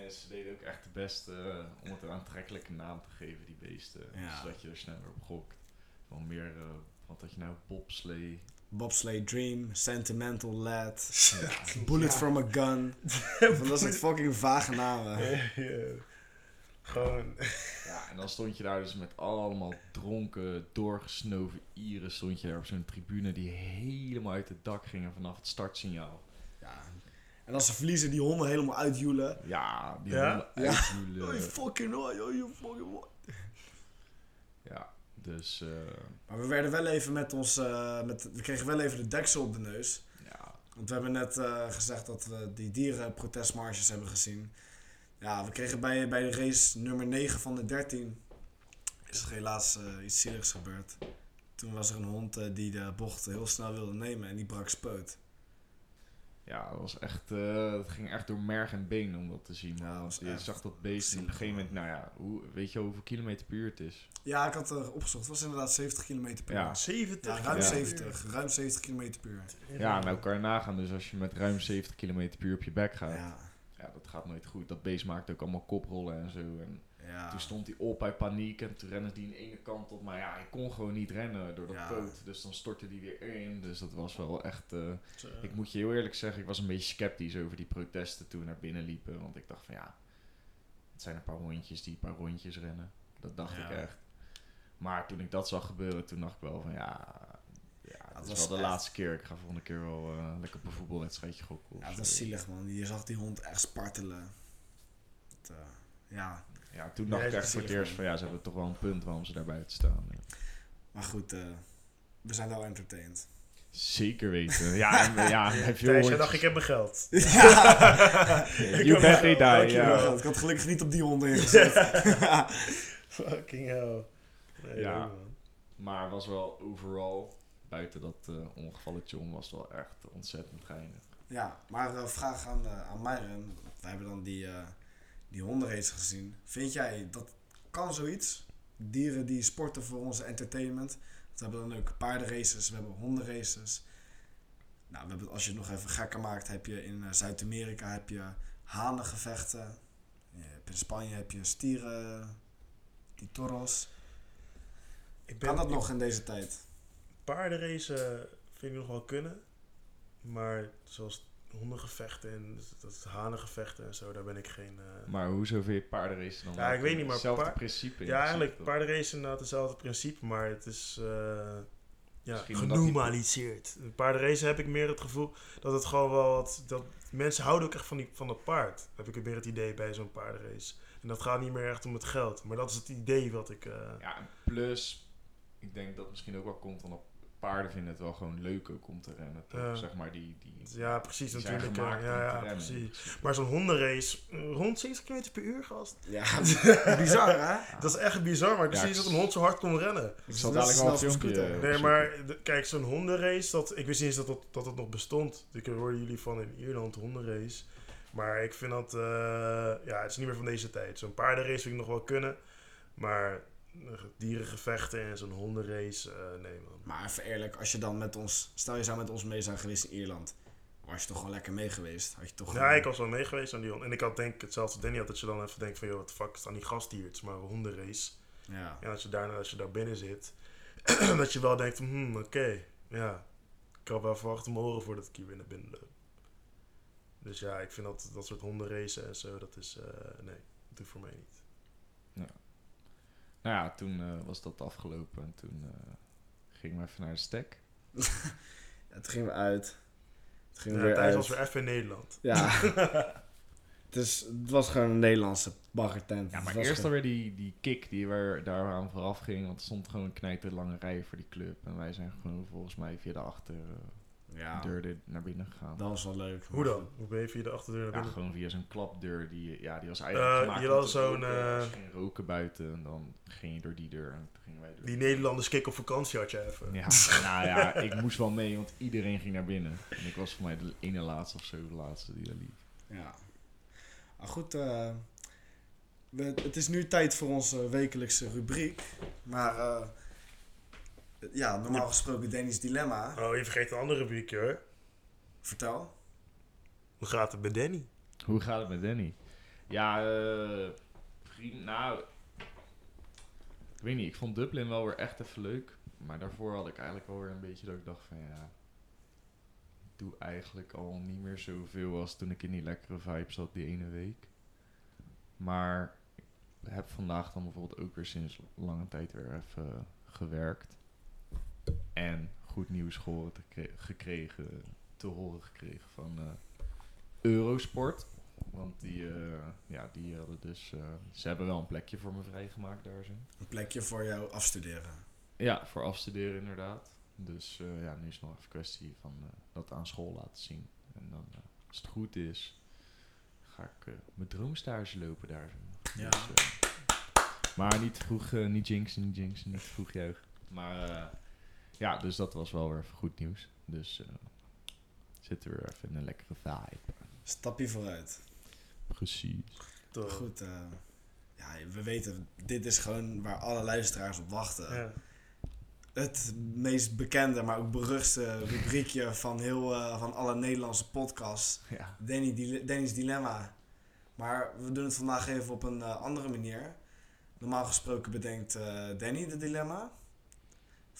Ze deden ook echt het beste eh, om het een aantrekkelijke naam te geven, die beesten. Ja. Zodat je er sneller op gokt. Wel meer, eh, wat had je nou, bobslee. Bobsleigh Dream, Sentimental Lad, Bullet from a Gun. Van dat soort fucking vage namen. Gewoon... Ja, en dan stond je daar dus met allemaal dronken, doorgesnoven Ieren. Stond je daar op zo'n tribune die helemaal uit het dak gingen vanaf het startsignaal. En als ze verliezen, die honden helemaal uitjoelen. Ja, die Ja? honden Ja. uitjoelen. Oh, je fucking hoi, oh, je fucking hoi. Ja, dus eh, Maar we werden wel even met ons, eh, met, we kregen wel even de deksel op de neus. ja, Want we hebben net eh, gezegd dat we die dierenprotestmarches hebben gezien. Ja, we kregen bij, bij de race nummer 9 van de 13 is er helaas iets zieligs gebeurd. Toen was er een hond die de bocht heel snel wilde nemen en die brak spoot. Ja, dat was echt, eh, het ging echt door merg en been om dat te zien. Ja, dat je zag dat beest en op een gegeven moment, nou ja, hoe, weet je wel hoeveel kilometer per uur het is? Ja, ik had er opgezocht. Het was inderdaad 70 km per Ja. uur. 70? Ja, ruim Ja. 70. Ruim 70 km per uur. Ja, nou kan je nagaan, dus als je met ruim 70 kilometer per uur op je bek gaat, ja. Ja, dat gaat nooit goed. Dat beest maakt ook allemaal koprollen en zo. En ja. toen stond hij op uit paniek en toen rende hij in de ene kant op, maar ja, hij kon gewoon niet rennen door dat Ja. poot. Dus dan stortte hij weer in, dus dat was wel echt... eh. Ik moet je heel eerlijk zeggen, ik was een beetje sceptisch over die protesten toen we naar binnen liepen. Want ik dacht van ja, het zijn een paar hondjes die een paar rondjes rennen. Dat dacht Ja. ik echt. Maar toen ik dat zag gebeuren, toen dacht ik wel van ja, ja het dat is was wel de echt- laatste keer. Ik ga volgende keer wel eh, lekker op een voetbalwedstrijdje gokken. Ja, het zo. was zielig man. Je zag die hond echt spartelen. Het, eh, ja, Ja, toen Ja, dacht ik echt voor het eerst van ja, ze hebben toch wel een punt waarom ze daar buiten staan. Ja. maar goed, eh, we zijn wel entertained. Zeker weten. Ja, en, ja met veel Thijs, dacht ik heb mijn geld. You bet they die, ja. Ik had gelukkig niet op die honden ingezet. Fucking hell. Nee, Ja. nee. Maar was wel overal, buiten dat eh, ongevalletje om, was wel echt ontzettend geinig. Ja, maar eh, vraag aan, uh, aan Myron. Wij hebben dan die, eh die hondenrace gezien. Vind jij dat kan zoiets? Dieren die sporten voor onze entertainment. We hebben dan ook paardenraces, we hebben hondenraces. Nou, we hebben, als je het nog even gekker maakt, heb je in eh, Zuid-Amerika heb je hanengevechten. In Spanje heb je stieren, die toros. Ik ben, Kan dat ik- nog in deze tijd? Paardenracen vind ik nog wel kunnen. Maar zoals hondengevechten en dat hanengevechten en zo, daar ben ik geen... eh, Maar hoezo vind je paardenracen dan? Ja, ik weet niet, maar Hetzelfde paard- principe. in ja, eigenlijk paardenracen inderdaad hetzelfde principe, maar het is eh ja, Misschien omdat die- genormaliseerd. Paardenracen heb ik meer het gevoel dat het gewoon wel wat... Dat, mensen houden ook echt van, die, van dat paard. Heb ik meer het idee bij zo'n paardenrace. En dat gaat niet meer echt om het geld. Maar dat is het idee wat ik... eh, Ja, en plus, ik denk dat misschien ook wel komt omdat paarden vinden het wel gewoon leuk ook om te rennen. Toch? Ja. Zeg maar die, die, ja, precies die natuurlijk. eh, gemaakt ja, ja, rennen. precies. Maar zo'n hondenrace, eh, rond 70 km per uur, gast. Ja, bizar hè? Dat is echt bizar, maar ik Ja, zie ik- dat een hond zo hard kon rennen. Ik zal Dat dadelijk wel een filmpje... scooter. Nee, maar kijk, zo'n hondenrace, dat, ik wist niet eens dat dat, dat het nog bestond. Ik hoorde jullie van in Ierland, hondenrace. Maar ik vind dat, eh, ja, het is niet meer van deze tijd. Zo'n paardenrace vind ik nog wel kunnen. Maar eh, dierengevechten en zo'n hondenrace, eh, nee man. Maar even eerlijk, als je dan met ons, stel je zou met ons mee zijn geweest in Ierland, was je toch wel lekker mee geweest? Had je toch Ja, ik was wel mee geweest aan die hond. En ik had denk hetzelfde Danny had, dat je dan even denkt van, joh, wat de fuck is aan die gast hier? Het is maar een hondenrace. Ja. En als je daar, als je daar binnen zit, dat je wel denkt, hmm, oké, ja. Ik had wel verwacht om horen voordat ik hier binnen binnen loop. Dus ja, ik vind dat, dat soort hondenracen en zo, dat is, eh, nee, dat doet voor mij niet. Nou ja, toen eh, was dat afgelopen en toen eh, gingen we even naar de stek. Het ging weer uit. Het ging Ja, weer Thijs uit. was weer even in Nederland. Ja. het, is, het was gewoon een Nederlandse baggertent. Ja, maar was eerst alweer die, die kick die er daaraan vooraf ging. Want er stond gewoon een knijter lange rij voor die club. En wij zijn gewoon volgens mij via de achterdeur Ja, er naar binnen gegaan. dat was wel leuk. Hoe dan? Hoe ben je via de achterdeur naar Ja, binnen? gewoon via zo'n klapdeur. Die, ja, die was eigenlijk Eh, gemaakt je om had te zo'n, roken. eh, je ging roken buiten en dan ging je door die deur en toen gingen wij door. Die Nederlanders kick op vakantie had je even. Ja, nou ja, ik moest wel mee, want iedereen ging naar binnen. En ik was voor mij de ene laatste of zo, de laatste die daar liep. Ja. Maar goed, eh, we, het is nu tijd voor onze wekelijkse rubriek. Maar eh, ja, normaal gesproken Danny's Dilemma. Oh, je vergeet een andere rubriekje hoor. Vertel. Hoe gaat het met Danny? Hoe gaat het met Danny? Ja, eh vriend, nou, ik weet niet, ik vond Dublin wel weer echt even leuk. Maar daarvoor had ik eigenlijk wel weer een beetje dat ik dacht van ja, ik doe eigenlijk al niet meer zoveel als toen ik in die lekkere vibe zat die ene week. Maar ik heb vandaag dan bijvoorbeeld ook weer sinds lange tijd weer even gewerkt. En goed nieuws gehoord gekre- gekregen, te horen gekregen van eh, Eurosport. Want die, eh, ja, die hadden dus... eh, ze hebben wel een plekje voor me vrijgemaakt daar zo. Een plekje voor jou afstuderen. Ja, voor afstuderen inderdaad. Dus ja, nu is het nog even kwestie van dat aan school laten zien. En dan, als het goed is, ga ik mijn droomstage lopen daar zo. Ja. Dus, maar niet vroeg, niet jinxen, niet jinxen, niet vroeg juichen. Maar ja, dus dat was wel weer even goed nieuws. Dus eh zitten we weer even in een lekkere vibe. Stapje vooruit. Precies. Toch? Goed, eh, ja, we weten, dit is gewoon waar alle luisteraars op wachten. Ja. Het meest bekende, maar ook beruchtste rubriekje van, heel, eh, van alle Nederlandse podcasts. Ja. Danny, Dile- Danny's Dilemma. Maar we doen het vandaag even op een andere manier. Normaal gesproken bedenkt eh, Danny de dilemma.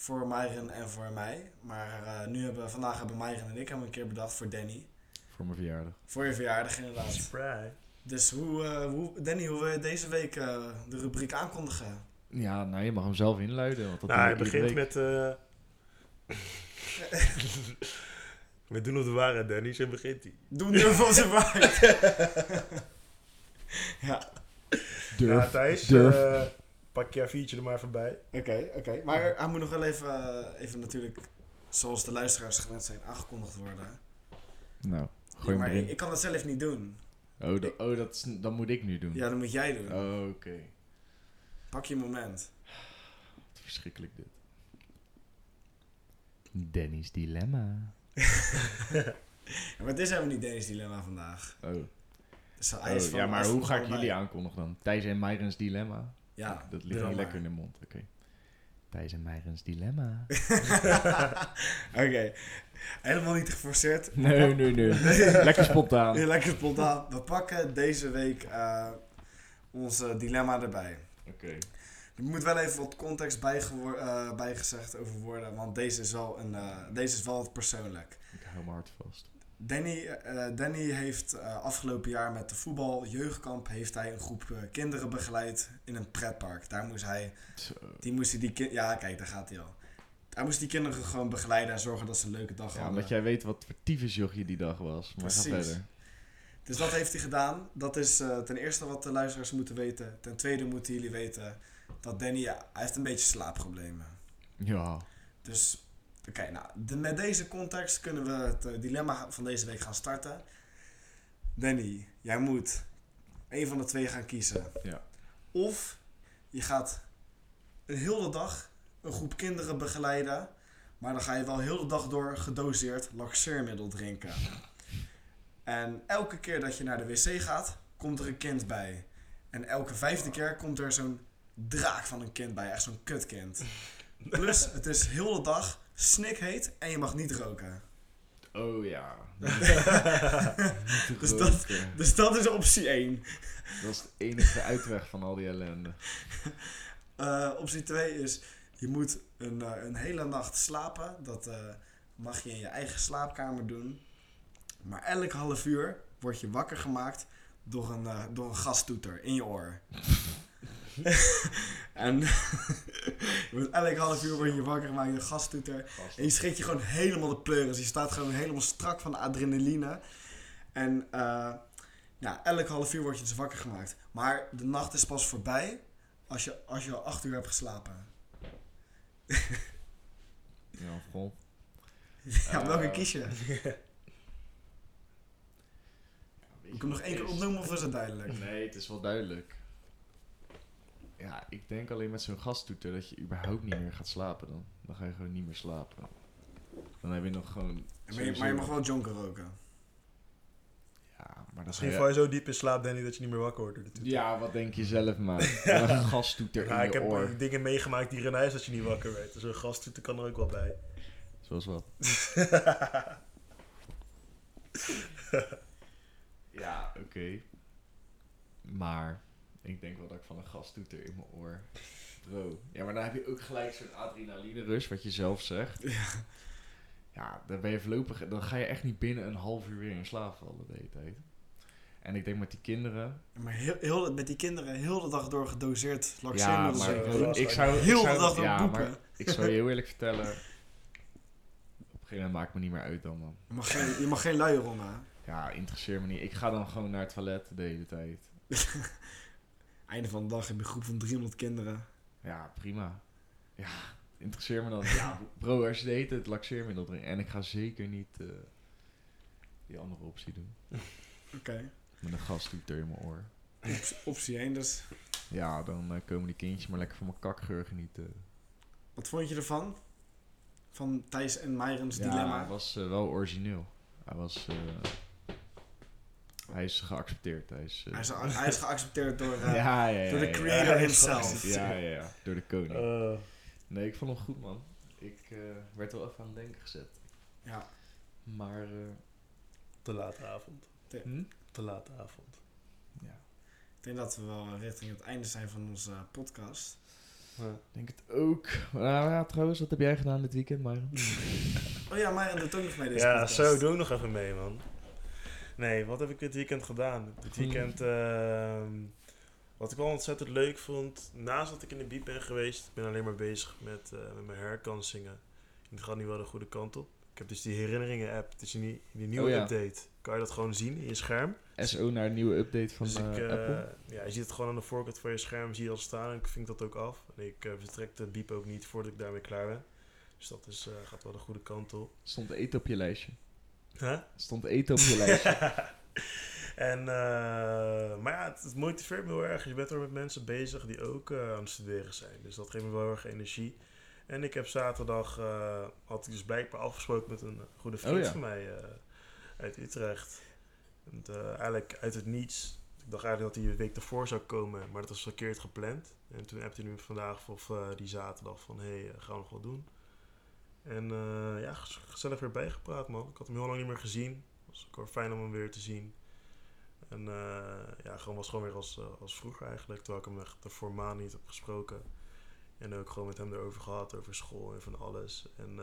Voor Myron en voor mij. Maar eh, nu hebben, vandaag hebben Myron en ik hem een keer bedacht voor Danny. Voor mijn verjaardag. Voor je verjaardag inderdaad. Spry. Dus hoe, eh, hoe, Danny, hoe wil je deze week eh, de rubriek aankondigen? Ja, nou, je mag hem zelf inluiden. Want dat Nou, hij doen we begint week. met... eh We doen op de waarheid, Danny. Zo begint hij. Doe nu van zijn waarheid. ja, Durf, ja, Thijs, durf. Pak je A4'tje er maar even bij. oké, oké. Maar hij moet nog wel even, eh, even natuurlijk zoals de luisteraars gewend zijn, aangekondigd worden. Nou, Ja, gooi maar hem ik, kan dat zelf niet doen. Oh, dat, oh dat, is, dat moet ik nu doen. Ja, dat moet jij doen. Oh, oké. Pak je moment. Wat verschrikkelijk dit. Danny's dilemma. Ja, maar het is helemaal niet Dennis dilemma vandaag. Oh, Dus oh van- ja, maar hoe ga ik jullie aankondigen dan? Thijs en Meirens dilemma? Ja, Dat ligt niet lekker in de mond, oké. Thijs en dilemma. Oké, helemaal niet geforceerd. Nee, nee, nee. lekker spontaan. Ja, lekker spontaan. We pakken deze week eh onze dilemma erbij. Oké. Er moet wel even wat context eh, bijgezegd over worden, want deze is wel, een, eh, deze is wel wat persoonlijk. Ik hou mijn hart vast. Danny, eh, Danny heeft eh, afgelopen jaar met de voetbal jeugdkamp heeft hij een groep eh, kinderen begeleid in een pretpark. Daar moest hij, Zo. die moest hij die ki- ja kijk daar gaat hij al. Hij moest die kinderen gewoon begeleiden en zorgen dat ze een leuke dag Ja, hadden. omdat jij weet wat voor tyfusjochie die dag was. Maar ga Precies. verder. Dus dat heeft hij gedaan. Dat is ten eerste wat de luisteraars moeten weten. Ten tweede moeten jullie weten dat Danny, ja, hij heeft een beetje slaapproblemen. Ja. Dus, oké, nou, de- met deze context kunnen we het eh, dilemma van deze week gaan starten. Danny, jij moet een van de twee gaan kiezen. Ja. Of je gaat een hele dag een groep kinderen begeleiden, maar dan ga je wel heel de dag door gedoseerd laxeermiddel drinken. En elke keer dat je naar de wc gaat, komt er een kind bij. En elke vijfde keer komt er zo'n draak van een kind bij, echt zo'n kutkind. Plus, het is heel de dag snikheet en je mag niet roken. Oh ja. Dus dat- Dus dat is optie 1. dat is de enige uitweg van al die ellende. Eh, optie 2 is, je moet een, eh, een hele nacht slapen. Dat eh, mag je in je eigen slaapkamer doen. Maar elk half uur word je wakker gemaakt door een, door een gastoeter in je oor. en je wordt elk half uur word je wakker gemaakt door een gastoeter. En je schrikt je gewoon helemaal de pleuris. Je staat gewoon helemaal strak van de adrenaline. En eh, ja, elk half uur word je dus wakker gemaakt. Maar de nacht is pas voorbij als je, als je al acht uur hebt geslapen. Ja, gewoon. Ja, welke Eh, kies je? Ik hem nog één keer opnoemen of is het duidelijk? Nee, het is wel duidelijk. Ja, ik denk alleen met zo'n gastoeter dat je überhaupt niet meer gaat slapen dan. Dan ga je gewoon niet meer slapen. Dan heb je nog gewoon... Maar je, sowieso- maar je mag wel jonker roken. Ja, maar Misschien je... val je zo diep in slaap, Danny, dat je niet meer wakker wordt door de toeter. Ja, wat denk je zelf maar? Met Een gastoeter Ja, in ik je heb oor. dingen meegemaakt hier in huis dat je niet wakker werd. Dus een gasttoeter kan er ook wel bij. Zoals wat? ja, oké. Maar ik denk wel dat ik van een gastoeter in mijn oor... Bro. Ja, maar dan heb je ook gelijk zo'n adrenaline rush, wat je zelf zegt. Ja. Ja, dan ben je voorlopig... Dan ga je echt niet binnen een half uur weer in slaap vallen de hele tijd. En ik denk met die kinderen... Maar heel, heel, met die kinderen heel de dag door gedoseerd Ja, maar drinken. ik, ik zou... ik Heel de dag door ja, maar ik zou je heel eerlijk vertellen... Op een gegeven moment maakt me niet meer uit dan, man. Je mag geen, je mag geen luier om, hè. Ja, interesseer me niet. Ik ga dan gewoon naar het toilet de hele tijd. Einde van de dag heb je een groep van 300 kinderen. Ja, prima. Ja, interesseer me dan. Ja, bro, als je hele tijd laxeermiddel drinkt. En ik ga zeker niet eh, die andere optie doen. Oké. Met een gastoeter in mijn oor. Optie, optie 1 dus. Ja, dan eh, komen die kindjes maar lekker van mijn kakgeur genieten. Wat vond je ervan? Van Thijs en Meirens Ja, dilemma? hij was eh, wel origineel. Hij was... hij is geaccepteerd. Hij is, eh, Hij is, hij is geaccepteerd door, eh, ja, ja, ja, door de creator Ja, himself. Ja, ja, ja. Door de koning. Eh, Nee, ik vond hem goed, man. Ik eh, werd wel even aan het denken gezet. Ja. Maar, eh, te late avond. hm? Te late avond. ja, Ik denk dat we wel richting het einde zijn van onze podcast. Ja. ik denk het ook. Nou ja, trouwens, wat heb jij gedaan dit weekend, maar? Oh ja, Meiren doet ook nog mee deze Ja, podcast. zo, doe ik nog even mee, man. Nee, wat heb ik dit weekend gedaan? Dit Hmm. weekend, ehm, wat ik wel ontzettend leuk vond, naast dat ik in de biep ben geweest, ik ben alleen maar bezig met, eh, met mijn herkansingen. En het gaat nu wel de goede kant op. Ik heb dus die herinneringen app, dus in die, in die nieuwe Oh ja. update, kan je dat gewoon zien in je scherm. SO naar een nieuwe update van dus eh, ik, eh, Apple. ja, je ziet het gewoon aan de voorkant van je scherm, zie je al staan en ik vink dat ook af. En ik eh, vertrek de biep ook niet voordat ik daarmee klaar ben. Dus dat is, eh, gaat wel de goede kant op. Stond eten op je lijstje. Huh? Stond eten op je lijstje. En, eh, maar ja, het, het motiveert me heel erg. Je bent er met mensen bezig die ook eh, aan het studeren zijn. Dus dat geeft me wel heel erg energie. En ik heb zaterdag, eh, had ik dus blijkbaar afgesproken met een goede vriend Oh ja. van mij uit Utrecht. En, eigenlijk uit het niets. Ik dacht eigenlijk dat hij de week ervoor zou komen, maar dat was verkeerd gepland. En toen heb hij nu vandaag of die zaterdag van, hé, hey, gaan we nog wat doen? En eh, ja, gez- gezellig weer bijgepraat, man. Ik had hem heel lang niet meer gezien. Het was ook wel fijn om hem weer te zien. En eh, ja, gewoon was gewoon weer als, eh, als vroeger eigenlijk. Terwijl ik hem echt voor maanden niet heb gesproken. En ook gewoon met hem erover gehad, over school en van alles. En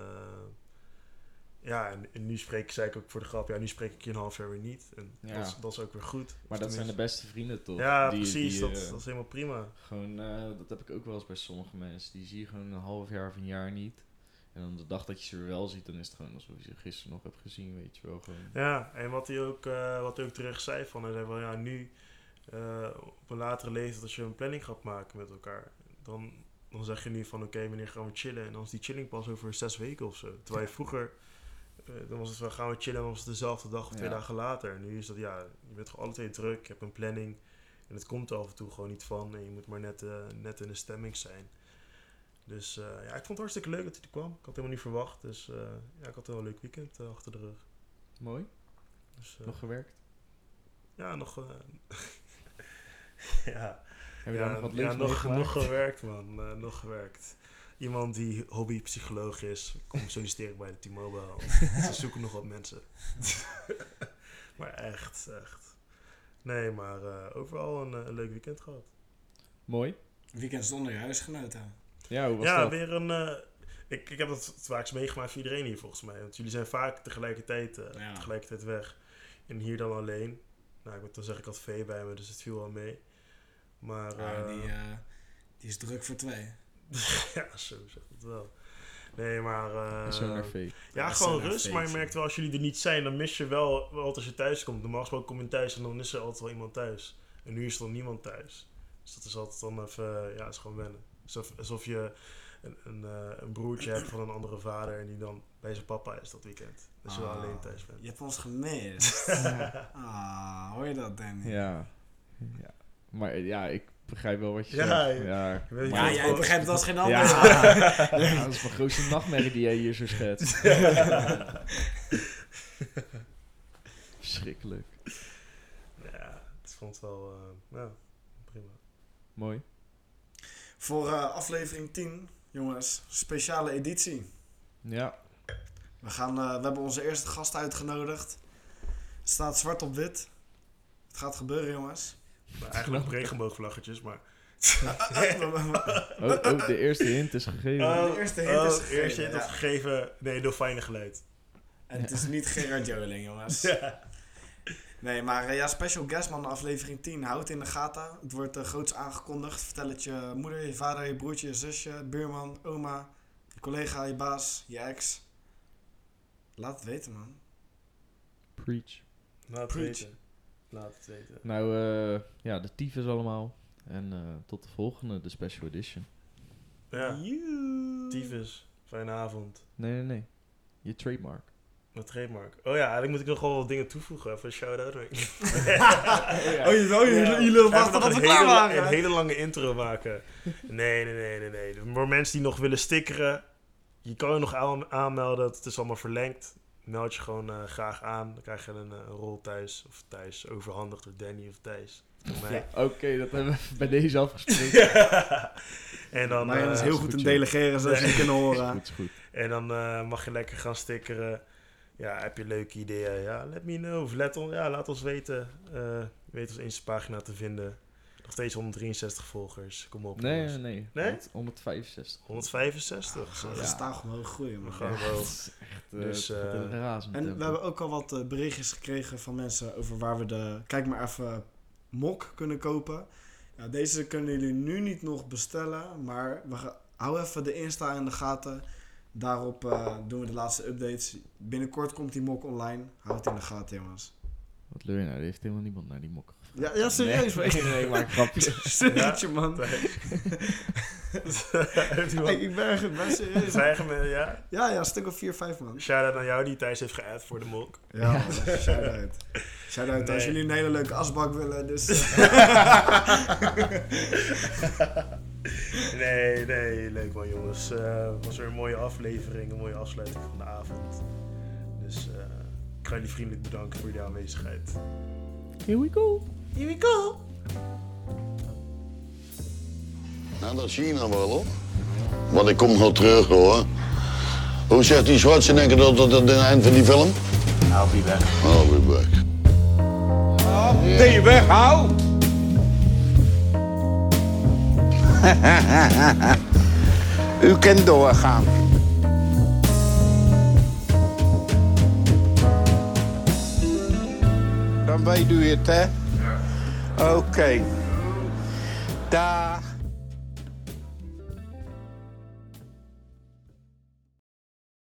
ja, en, en nu spreek ik, zei ik ook voor de grap, ja, nu spreek ik je een half jaar weer niet. En Ja. dat, is, dat is ook weer goed. Maar dat zijn de beste vrienden toch? Ja, Die- precies. die, dat, dat is helemaal prima. Gewoon, dat heb ik ook wel eens bij sommige mensen. Die zie je gewoon een half jaar of een jaar niet. En dan de dag dat je ze weer wel ziet, dan is het gewoon alsof je ze gisteren nog hebt gezien, weet je wel. Gewoon. Ja, en wat hij ook, eh, wat hij ook terecht zei van, hij zei van ja, nu eh, op een latere leeftijd als je een planning gaat maken met elkaar, dan, dan zeg je nu van oké, wanneer gaan we chillen? En dan is die chilling pas over zes weken of zo. Terwijl je vroeger, eh, dan was het van gaan we chillen en dan was het dezelfde dag of twee Ja. dagen later. En nu is dat ja, je bent gewoon alle twee druk, je hebt een planning en het komt er af en toe gewoon niet van en je moet maar net, net in de stemming zijn. Dus eh, ja, ik vond het hartstikke leuk dat hij er kwam. Ik had het helemaal niet verwacht. Dus eh, ja, ik had een heel leuk weekend eh, achter de rug. Mooi. Dus, eh, Nog gewerkt? ja, nog. eh, ja, Heb je ja, daar nog wat ja, nog, nog gewerkt, man. Eh, nog gewerkt. Iemand die hobbypsycholoog is, komt solliciteren bij de T-Mobile. Ze zoeken nog wat mensen. maar echt, echt. Nee, maar eh, overal een, een leuk weekend gehad. Mooi. Weekend zonder je huisgenoten. Ja, hoe was ja, dat? weer een. eh, ik, ik heb dat het vaakst meegemaakt voor iedereen hier volgens mij. Want jullie zijn vaak tegelijkertijd, eh, Ja. tegelijkertijd weg. En hier dan alleen. Nou, ik moet dan zeggen, ik had vee bij me, dus het viel wel mee. Maar. Die, eh, die is druk voor twee. ja, zo zeg het wel. Nee, maar... eh, En zo naar V. ja, Ja, gewoon rust. Maar je merkt wel, als jullie er niet zijn, dan mis je wel, wel als je thuis komt. Normaal gesproken kom je thuis en dan is er altijd wel iemand thuis. En nu is er dan niemand thuis. Dus dat is altijd dan even, ja, is gewoon wennen. Alsof, alsof je een, een, eh, een broertje hebt van een andere vader en die dan bij zijn papa is dat weekend. Dus je wel Ah, alleen thuis bent. Je hebt ons gemist. ah, hoor je dat, Danny? Ja. ja. Maar eh, ja, ik begrijp wel wat je Ja, zegt. Ja, maar- jij begrijpt het als geen ander. Ja. Ja. Ja, dat is mijn grootste nachtmerrie die jij hier zo schetst. Verschrikkelijk. Ja, het vond wel, eh, ja, prima. Mooi. Voor eh, aflevering 10, jongens, speciale editie. Ja. We, gaan, eh, we hebben onze eerste gast uitgenodigd. Het staat zwart op wit. Het gaat gebeuren, jongens. Maar eigenlijk ook regenboogvlaggetjes, maar... Oh, oh, de eerste hint is gegeven. Oh. de eerste hint is de gegeven, eerste hint is ja. gegeven. Nee, dolfijnen geluid. En het is niet Gerard Joling, jongens. Ja. Nee, maar eh, ja, special guest man, aflevering 10. Houd het in de gaten. Het wordt uh, groots aangekondigd. Vertel het je moeder, je vader, je broertje, je zusje, buurman, oma, je collega, je baas, je ex. Laat het weten, man. Preach. Laat het Preach. weten. Laat het weten. Nou, eh, ja, de tyfus allemaal. En eh, tot de volgende, de special edition. Ja, tyfus. Fijne avond. Nee, nee, nee. Je trademark. Mijn trademark. Oh ja, eigenlijk moet ik nog wel wat dingen toevoegen. Even een shout-out. Oh, je, oh, jullie, Ja. jullie wachten tot we een klaar hele, waren. Een hele lange intro maken. Nee, nee, nee, nee, nee. Voor mensen die nog willen stickeren, je kan je nog aan- aanmelden. Het is allemaal verlengd. Meld je gewoon eh, graag aan. Dan krijg je een, eh, rol thuis. Of thuis overhandigd door Danny of Thijs. Ja, oké, dat hebben we bij deze afgesproken. en dan, Maar je is eh, heel goed joh. delegeren, zoals jullie kunnen Is horen. goed, is goed. En dan eh, mag je lekker gaan stickeren. Ja, heb je leuke ideeën? Ja, let me know. Of let on, ja, laat ons weten. Eh, je weet ons Insta-pagina te vinden. Nog steeds 163 volgers. Kom op. Nee, jongens. nee, nee. Nee? 100 165. 165. Zo. Ja. staag omhoog groeien, We man. gaan Ja, echt, eh, Dus, eh, En tempo. we hebben ook al wat berichtjes gekregen van mensen over waar we de Kijk maar even mok kunnen kopen. Ja, deze kunnen jullie nu niet nog bestellen, maar we gaan, hou even de Insta in de gaten. Daarop eh, doen we de laatste updates. Binnenkort komt die mok online. Houd het in de gaten, jongens. Wat leur je nou? Er heeft helemaal niemand naar die mok. Ja, ja serieus. Nee, man. nee, nee, ik maak een grapje. Man. Hey, ik ben echt ben serieus. We, ja? Ja, ja, een stuk of 4, 5 man. Shout-out naar jou die Thijs heeft geëd voor de mok. Ja, man. Shout-out. Shout-out als jullie een hele leuke asbak willen. Dus, Nee, nee, leuk man jongens. Eh was weer een mooie aflevering, een mooie afsluiting van de avond. Dus eh, ik ga jullie vriendelijk bedanken voor jullie aanwezigheid. Here we go. Here we go! Nou, dat zie je nou wel op. Want ik kom nog terug hoor. Hoe zegt die Schwarzenegger dat tot het eind van die film? I'll be back. I'll be back. Ben je weg, hou! U kunt doorgaan. Dan weet u het, hè? Oké. Dag.